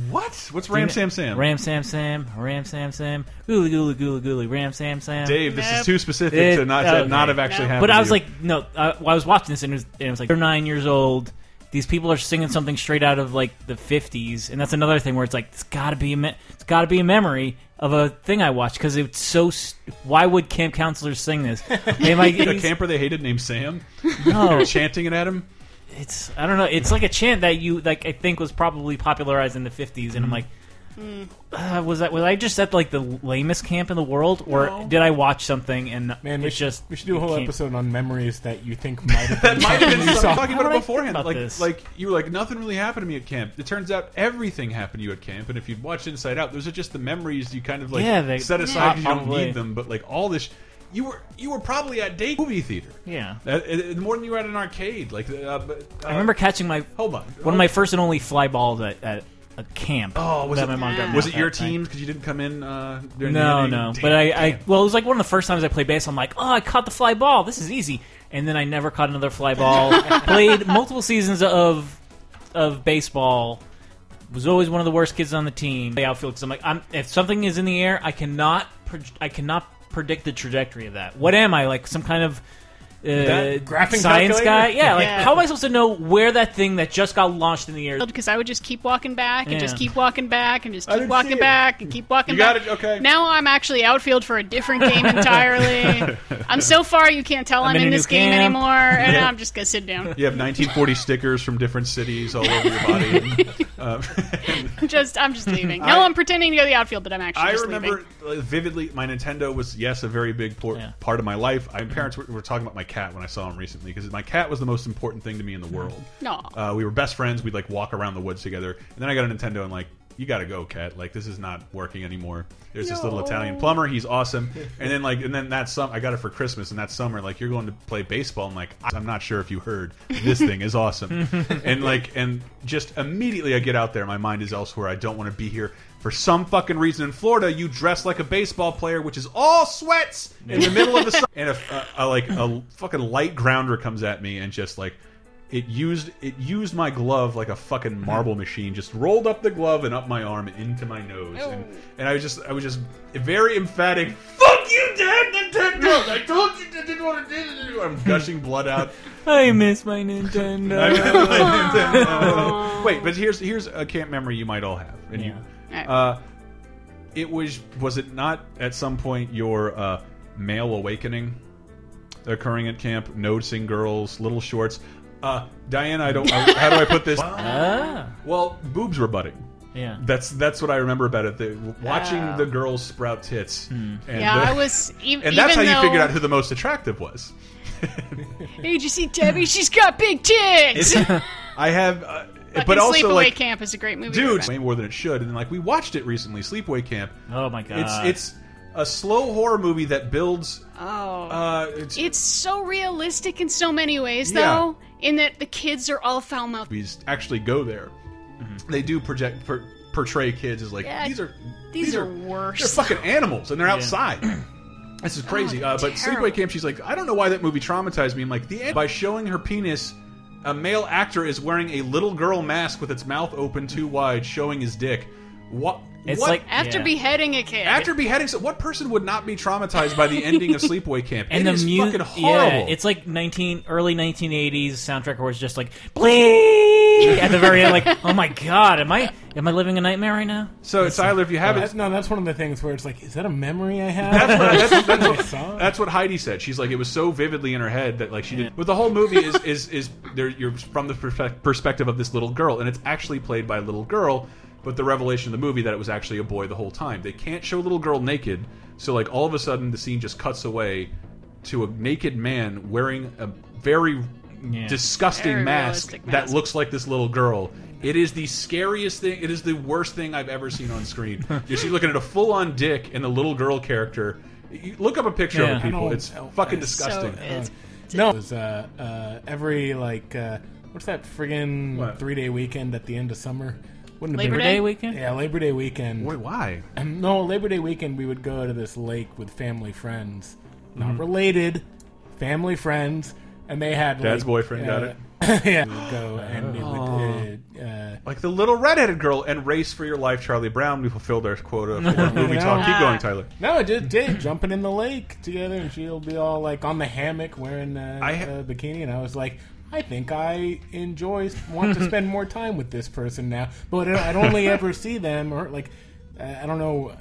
What? What's Ram Sam Sam? Ram Sam Sam, Ram Sam Sam, gooly gooly gooly gooly, Ram Sam Sam. Dave, this is too specific It- to not to okay. not have actually No. happened. But to I was you. like, no, uh, well, I was watching this and it was, and it was like they're nine years old. These people are singing something straight out of like the '50s, and that's another thing where it's like it's got to be a me- it's got to be a memory of a thing I watched because it's so. St- why would camp counselors sing this? They might a camper they hated named Sam. no, chanting it at him. it's I don't know. It's like a chant that you like. I think was probably popularized in the '50s, and I'm mm-hmm. like. Uh, was that was I just at like the lamest camp in the world, or No. did I watch something and Man, we it's should, just we should do a whole came- episode on memories that you think might have been. That might have been you something saw. talking How about did I it beforehand. about like, this? like you were like nothing really happened to me at camp. It turns out everything happened to you at camp, and if you'd watched Inside Out, those are just the memories you kind of like Yeah, they- set aside. Yeah. 'cause you don't Probably. need them, but like all this, you were you were probably at date movie theater. Yeah. Uh, uh, more than you were at an arcade. Like, uh, but, uh, I remember catching my Hold on. one of my first and only fly balls at, at a camp. Oh, was that it my mom dropped me Was it your team because you didn't come in? Uh, during No, the no. Damn, But I, I, damn. well, it was like one of the first times I played baseball. I'm like, oh, I caught the fly ball. This is easy. And then I never caught another fly ball. Played multiple seasons of of baseball. Was always one of the worst kids on the team. The outfield. Because I'm like, I'm, if something is in the air, I cannot, pro- I cannot predict the trajectory of that. What am I like? Some kind of uh, graphing science calculator? guy? Yeah. Like, Yeah. how am I supposed to know where that thing that just got launched in the air? because I would just keep walking back and just Yeah. keep walking back and just I keep didn't see walking it. back and keep walking You got back. it? Okay. Now I'm actually outfield for a different game entirely. I'm so far you can't tell I'm, in in, a new this game camp. anymore, and I'm just gonna sit down. You have 1940 stickers from different cities all over your body. And, uh, just I'm just leaving. No, I- I'm pretending to go to the outfield, but I'm actually I just remember leaving. uh, vividly. My Nintendo was yes a very big por- Yeah. part of my life. My parents were, were talking about my cat when I saw him recently because my cat was the most important thing to me in the world. No. Uh, we were best friends. We'd like walk around the woods together. And then I got a Nintendo and like, you got to go, cat. Like this is not working anymore. There's this little Italian plumber. He's awesome. And then like, and then that summer, I got it for Christmas. And that summer, like, you're going to play baseball. I'm like, I'm not sure if you heard. This thing is awesome. and like, and just immediately I get out there. My mind is elsewhere. I don't want to be here. For some fucking reason in Florida, you dress like a baseball player, which is all sweats in the middle of the sun. And a, a, a like a fucking light grounder comes at me and just like it used it used my glove like a fucking marble machine. Just rolled up the glove and up my arm and into my nose. And, and I was just I was just very emphatic. Fuck you, Dad, Nintendo! I told you I didn't want to do this. I'm gushing blood out. I miss my Nintendo. I remember my Nintendo. Wait, but here's here's a camp memory you might all have. And you, Alright. uh, it was was it not at some point your uh, male awakening occurring at camp, noticing girls, little shorts? Uh, Diane, I don't. how do I put this? ah, Well, boobs were budding. yeah. That's that's what I remember about it. The, watching Oh. the girls sprout tits, and, Yeah, uh, I was e and that's how even you figured out who the most attractive was. Hey, did you see Debbie? She's got big tits. I have, uh, Fucking but also Sleepaway like Camp is a great movie. dude, to way more than it should. And like we watched it recently, Sleepaway Camp. Oh my god. It's it's a slow horror movie that builds. Oh. Uh, it's, It's so realistic in so many ways, Yeah. though. In that the kids are all foul mouthed. movies actually go there. They do project. Per, portray kids as like Yeah, these are these are worse. they're fucking animals and they're outside. This is crazy. Oh, uh, but terrible. Sleepaway Camp, she's like, I don't know why that movie traumatized me. I'm like, the by showing her penis, a male actor is wearing a little girl mask with its mouth open too wide, showing his dick. What? It's what? like After yeah. beheading a kid. after beheading, so what person would not be traumatized by the ending of Sleepaway Camp? and It the music, fucking horrible. yeah, it's like nineteen early nineteen eighties soundtrack where it's just like bleep at the very end. Like, oh my god, am I am I living a nightmare right now? so Tyler, if you haven't That's, no, that's one of the things where it's like, is that a memory I have? That's what, that's, that's, what, saw? that's what Heidi said. She's like, it was so vividly in her head that like she did. But the whole movie is is is there. You're from the perspe- perspective of this little girl, and it's actually played by a little girl. But the revelation of the movie that it was actually a boy the whole time. They can't show a little girl naked, so like all of a sudden the scene just cuts away to a naked man wearing a very Yeah. disgusting Very mask, realistic that mask. looks like this little girl. It is the scariest thing. It is the worst thing I've ever seen on screen. You're see- looking at a full-on dick and the little girl character. You look up a picture Yeah. of it, people. I know. It's fucking It's so disgusting. it's No, it was uh, uh, every like uh, what's that friggin' What? three day weekend at the end of summer? Wouldn't it Labor be Day? Day weekend. Yeah, Labor Day weekend. Wait, why? Um, no, Labor Day weekend we would go to this lake with family friends, not Mm-hmm. related, family friends, and they had Dad's like, boyfriend, got uh, it. yeah, would go and it would. Uh, uh, Like the little redheaded girl and Race for Your Life, Charlie Brown. We fulfilled our quota for movie You talk. Keep going, Tyler. no, it just did jumping in the lake together, and she'll be all like on the hammock wearing uh, I ha- a bikini, and I was like. I think I enjoy want to spend more time with this person now, but I'd only ever see them or like uh, I don't know.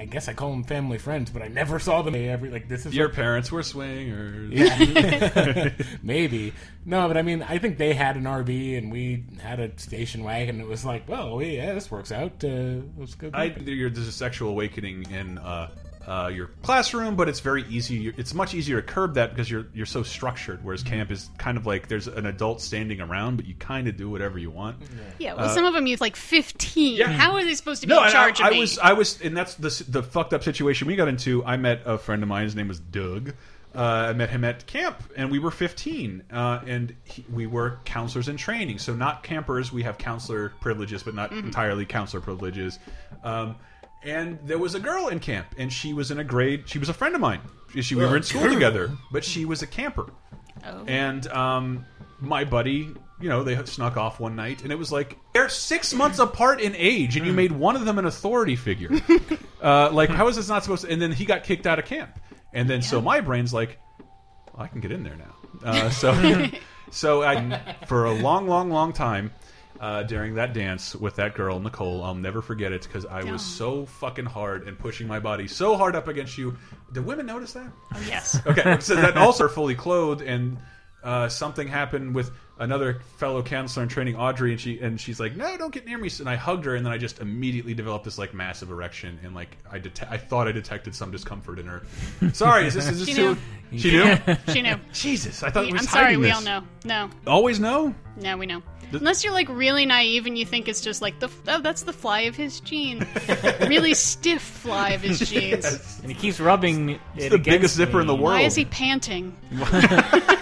I guess I call them family friends, but I never saw them every like this is Your what- parents were swingers. Maybe. No, but I mean, I think they had an RV and we had a station wagon. It was like, well, yeah, this works out. Uh, let's go. I, there's a sexual awakening in uh, uh, your classroom, but it's very easy. It's much easier to curb that because you're you're so structured. Whereas camp is kind of like there's an adult standing around, but you kind of do whatever you want. yeah. Well, some of them use like fifteen. yeah. How are they supposed to be No, in charge I, of I me? was I was, and that's the the fucked up situation we got into. I met a friend of mine. His name was Doug. Uh, I met him at camp, and we were 15, uh, and he, we were counselors in training. So not campers. We have counselor privileges, but not entirely counselor privileges. Um, and there was a girl in camp, and she was in a grade. She was a friend of mine. She, we were in school together, but she was a camper. Oh. And um, my buddy, you know, they snuck off one night, and it was like they're six months apart in age, and you made one of them an authority figure. uh, like, how is this not supposed to? And then he got kicked out of camp, and then so my brain's like, well, I can get in there now. Uh, so, so I, for a long, long, long time. Uh, during that dance with that girl Nicole, I'll never forget it because I was so fucking hard and pushing my body so hard up against you. Did women notice that? Oh, yes. Okay, so that also are fully clothed, and uh, something happened with another fellow counselor in training, Audrey, and she and she's like, "No, don't get near me." And I hugged her, and then I just immediately developed this like massive erection, and like I det I thought I detected some discomfort in her. Sorry, is this is this She too? knew. She knew. She knew. Jesus, I thought it was I'm sorry. We this. all know. No. Always know. No, we know. Unless you're like really naive and you think it's just like the oh that's the fly of his gene, really stiff fly of his jeans. And he keeps rubbing it the biggest against zipper in the world. Why is he panting?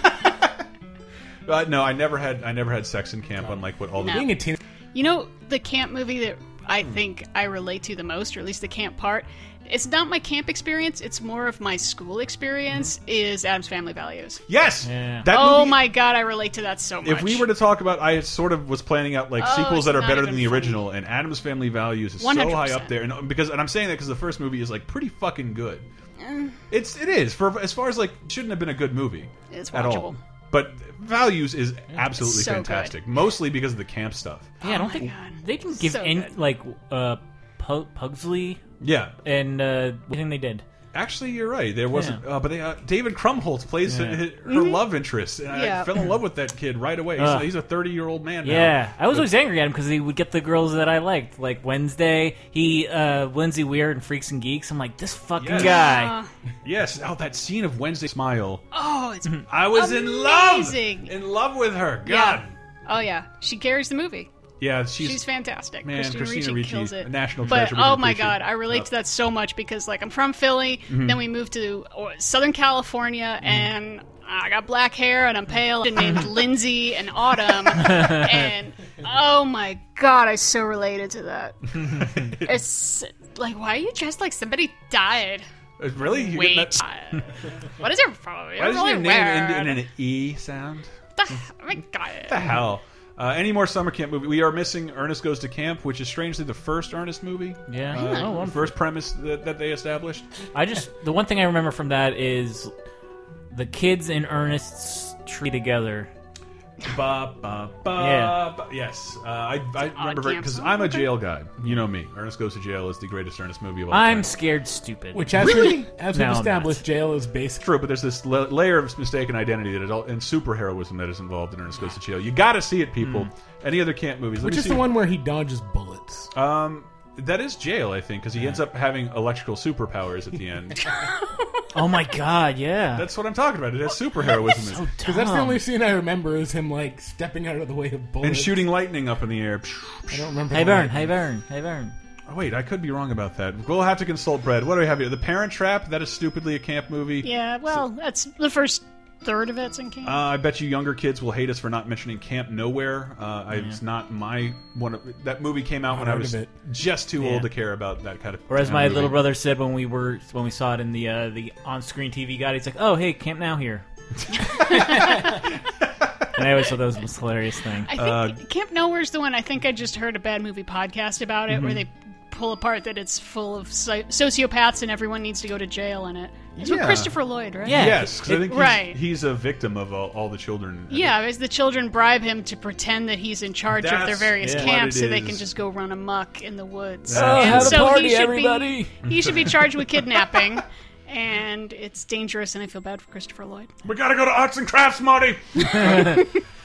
Uh, no, I never had I never had sex in camp, unlike what all the Being a teen, You know the camp movie that I think I relate to the most, or at least the camp part. It's not my camp experience. It's more of my school experience. Is Addams Family Values? yes. Yeah. That Oh movie- my god, I relate to that so much. If we were to talk about, I sort of was planning out like Oh, sequels it's that are not better even than the funny. original, and Addams Family Values is so 100%. high up there, and because and I'm saying that because the first movie is like pretty fucking good. Eh. It's it is for as far as like shouldn't have been a good movie It's at all. watchable. But Values is absolutely so fantastic, mostly because of the camp stuff. Yeah, I don't my think God. they can give So any good. like uh, Pu- Pugsley Yeah, and uh, everything they did. actually, you're right. There wasn't, Yeah. uh, but they, uh, David Krumholtz plays Yeah. her, her love interest, and I Mm-hmm. Yeah. fell in love with that kid right away. He's, Ugh. he's a 30 year old man. now. Yeah, I was But- always angry at him because he would get the girls that I liked, like Wednesday. He, uh, Lindsay Weir and Freaks and Geeks. I'm like, this fucking Yes. guy. Uh, Yes, oh, that scene of Wednesday smile. oh, it's I was in love, Amazing. in love with her. God, yeah. Oh yeah, she carries the movie. Yeah, she's, She's fantastic. Man, Christina, Christina Ricci, kills it. a national but treasure we oh my god, I relate Love. to that so much because like I'm from Philly, Mm-hmm. then we moved to Southern California, and I got black hair and I'm pale and named Lindsay and Autumn, and oh my God, I so related to that. it's like, why are you dressed like somebody died? Uh, Really? You Wait, that- what is your problem? Why does really your name end in an E sound? The- oh my God. What the hell? Uh, any more summer camp movie? We are missing Ernest Goes to Camp, which is strangely the first Ernest movie. Yeah. Uh, Oh, one first premise that, that they established. I just the one thing I remember from that is the kids in Ernest's tree together. Ba, ba, ba, Yeah. ba. Yes, uh, I, I remember because I'm a jail guy. You know me. Ernest Goes to Jail is the greatest Ernest movie of all I'm scared stupid. Which, as, Really? we, as No, we've I'm established, not. jail is based. True, but there's this la layer of mistaken identity that is all, and superheroism that is involved in Ernest Goes to Jail. You got to see it, people. Any other camp movies? Let Which me is see. the one where he dodges bullets. Um, that is jail, I think, because he ends up having electrical superpowers at the end. oh my god, yeah. That's what I'm talking about. It has superheroism in it. Because that's the only scene I remember is him like stepping out of the way of bullets. and shooting lightning up in the air. I don't remember. Hey the Vern, lightning. hey Vern, hey Vern. Oh, wait, I could be wrong about that. We'll have to consult Brad. What do we have here? The Parent Trap. That is stupidly a camp movie. Yeah, well, that's the first third of it's in camp. Uh, I bet you younger kids will hate us for not mentioning Camp Nowhere. Uh, I, It's not my one. Of, that movie came out when I was just too Yeah. old to care about that kind of. Or as my movie. little brother said when we were when we saw it in the uh, the on screen TV guide, he's like, "Oh, hey, Camp Now here." and I always thought that was the most hilarious thing. I uh, think Camp Nowhere's the one. I think I just heard a bad movie podcast about it Mm-hmm. where they pull apart that it's full of so- sociopaths and everyone needs to go to jail in it. It's with Yeah. Christopher Lloyd, right? Yeah. Yes, 'cause I think he's, Right. he's a victim of all, all the children. Yeah, as the children bribe him to pretend that he's in charge of their That's various what camps it so they is. can just go run amok in the woods. Oh, and have a so party, he should everybody. Be, he should be charged with kidnapping. And it's dangerous, and I feel bad for Christopher Lloyd. We gotta go to arts and crafts, Marty.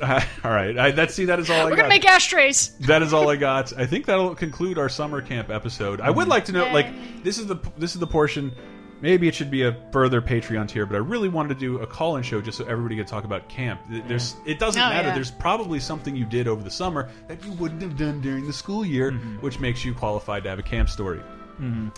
All right, I, that's see. That is all I We're got. gonna make ashtrays. that is all I got. I think that'll conclude our summer camp episode. I would like to know, like, this is the this is the portion. Maybe it should be a further Patreon tier, but I really wanted to do a call-in show just so everybody could talk about camp. There's, it doesn't Oh, matter. yeah. There's probably something you did over the summer that you wouldn't have done during the school year, which makes you qualified to have a camp story.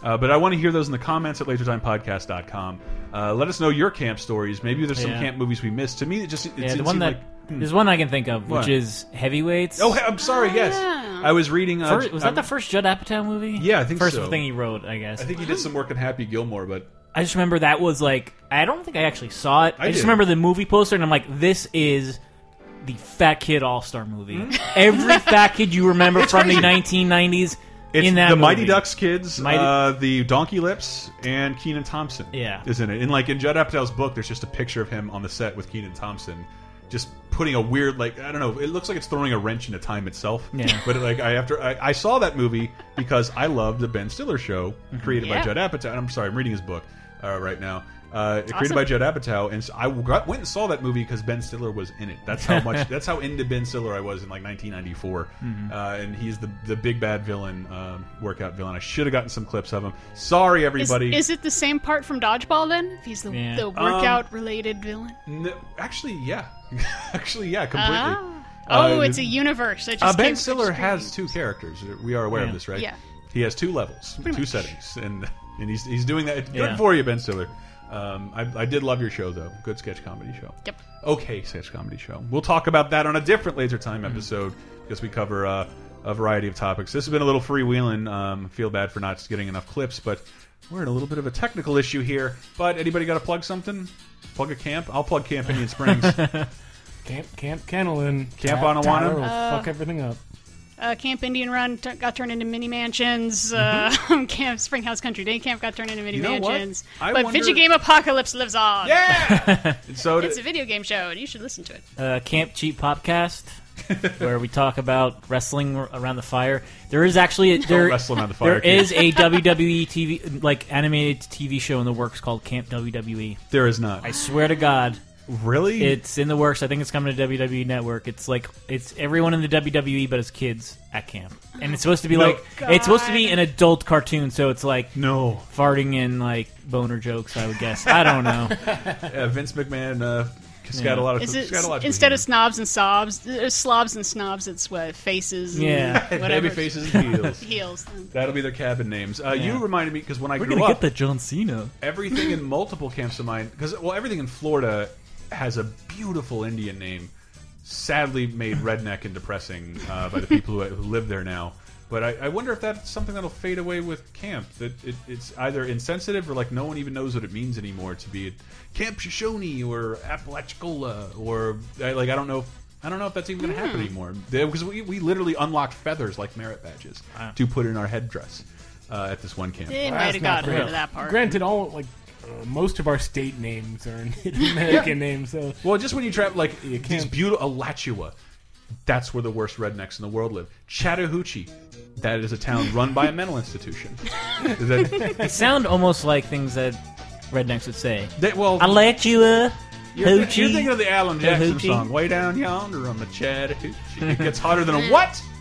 Uh, but I want to hear those in the comments at lasertimepodcast.com. Uh, let us know your camp stories. Maybe there's some Yeah. camp movies we missed. To me, it just it yeah, didn't the one that like. There's one I can think of, What? which is Heavyweights. Oh, I'm sorry. Yes, yeah. I was reading. Uh, First- was that I'm- the first Judd Apatow movie? Yeah, I think first so. thing he wrote, I guess. I think he did some work on Happy Gilmore, but I just remember that was like I don't think I actually saw it. I I, just did. remember the movie poster, and I'm like, this is the Fat Kid All Star movie. Hmm? Every Fat Kid you remember from the 1990s it's in that the movie. Mighty Ducks kids, Mighty- uh, the Donkey Lips, and Kenan Thompson. Yeah. is in it. And like in Judd Apatow's book, there's just a picture of him on the set with Kenan Thompson, just putting a weird like I don't know. It looks like it's throwing a wrench into time itself. Yeah. But like I after I, I saw that movie because I loved the Ben Stiller show created by Judd Apatow. And I'm sorry, I'm reading his book uh, right now. Uh, created by Judd Apatow, and so I got, went and saw that movie because Ben Stiller was in it. That's how much. that's how into Ben Stiller I was in like 1994, Mm-hmm. uh, and he's the the big bad villain, um, workout villain. I should have gotten some clips of him. Sorry, everybody. is it the same part from Dodgeball then? If he's the, Yeah. the Um, workout related villain? No, actually, yeah, actually, yeah, completely. Ah. Oh, Uh, it's a universe. It just Uh, Ben Stiller has two characters. We are aware Yeah. of this, right? Yeah. He has two levels, two much. settings, and and he's he's doing that. Good Yeah. for you, Ben Stiller. Um, I, I did love your show, though. Good sketch comedy show. Yep. Okay, sketch comedy show. We'll talk about that on a different Laser Time Mm-hmm. episode because we cover uh, a variety of topics. This has been a little freewheeling. Um, feel bad for not getting enough clips, but we're in a little bit of a technical issue here. But anybody got to plug something? Plug a camp? I'll plug Camp Indian Springs. Camp Camp Kennelin. Camp Ty- Anawanna? Tyler will fuck everything up. Uh, Camp Indian Run t- got turned into mini mansions. Mm-hmm. Uh, Camp Springhouse Country Day Camp got turned into mini You know what? mansions. I but wonder- Video Game Apocalypse lives on. yeah. And so It's a video game show, and you should listen to it. uh, Camp Cheap Popcast, where we talk about wrestling around the fire. There is actually a, there, wrestle around the fire, there kid. is a WWE TV like animated TV show in the works called Camp WWE. there is not. I swear to God, really? it's in the works. I think it's coming to WWE Network. It's like it's everyone in the WWE, but as kids at camp, and it's supposed to be No. like it's supposed to be an adult cartoon. So it's like no. farting and like boner jokes. I would guess. I don't know. Uh, Vince McMahon uh, scat a lot of Is it scat a lot instead humor. of snobs and sobs, uh, slobs and snobs? It's what faces. and Yeah. whatever. baby faces and heels. Heels. That'll be their cabin names. Uh, You reminded me because when I We're grew gonna up, get the John Cena. everything in multiple camps of mine because well, everything in Florida has a beautiful Indian name. sadly made redneck and depressing uh, by the people who, who live there now. But I, I wonder if that's something that'll fade away with camp. That it, it's either insensitive or like no one even knows what it means anymore to be at Camp Shoshone or Apalachicola or I- like I don't know. If, I don't know if that's even going to happen anymore because we, we literally unlocked feathers like merit badges to put in our headdress uh, at this one camp. They might have not gotten rid of that part. Granted, all like uh, most of our state names are Native American names, so Well, just when you travel, like You these beautiful Alachua, that's where the worst rednecks in the world live. Chattahoochee, that is a town run by a mental institution. They sound almost like things that rednecks would say. that- well, I let you uh, you're, hoochie. you're thinking of the Alan Jackson hoochie. song, "Way Down Yonder on the Chattahoochee." It gets hotter than a what?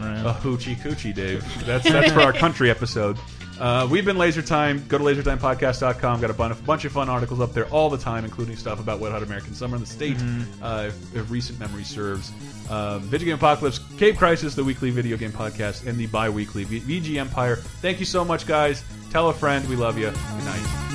A hoochie coochie, Dave. That's that's for our country episode. Uh, we've been Laser Time. Go to lasertimepodcast.com. Got a bunch, bunch of fun articles up there all the time, including stuff about Wet Hot American Summer in the State, uh, if, if recent memory serves. Um, Video Game Apocalypse, Cape Crisis, the weekly video game podcast, and the bi weekly VG Empire. Thank you so much, guys. Tell a friend. We love you. Good night.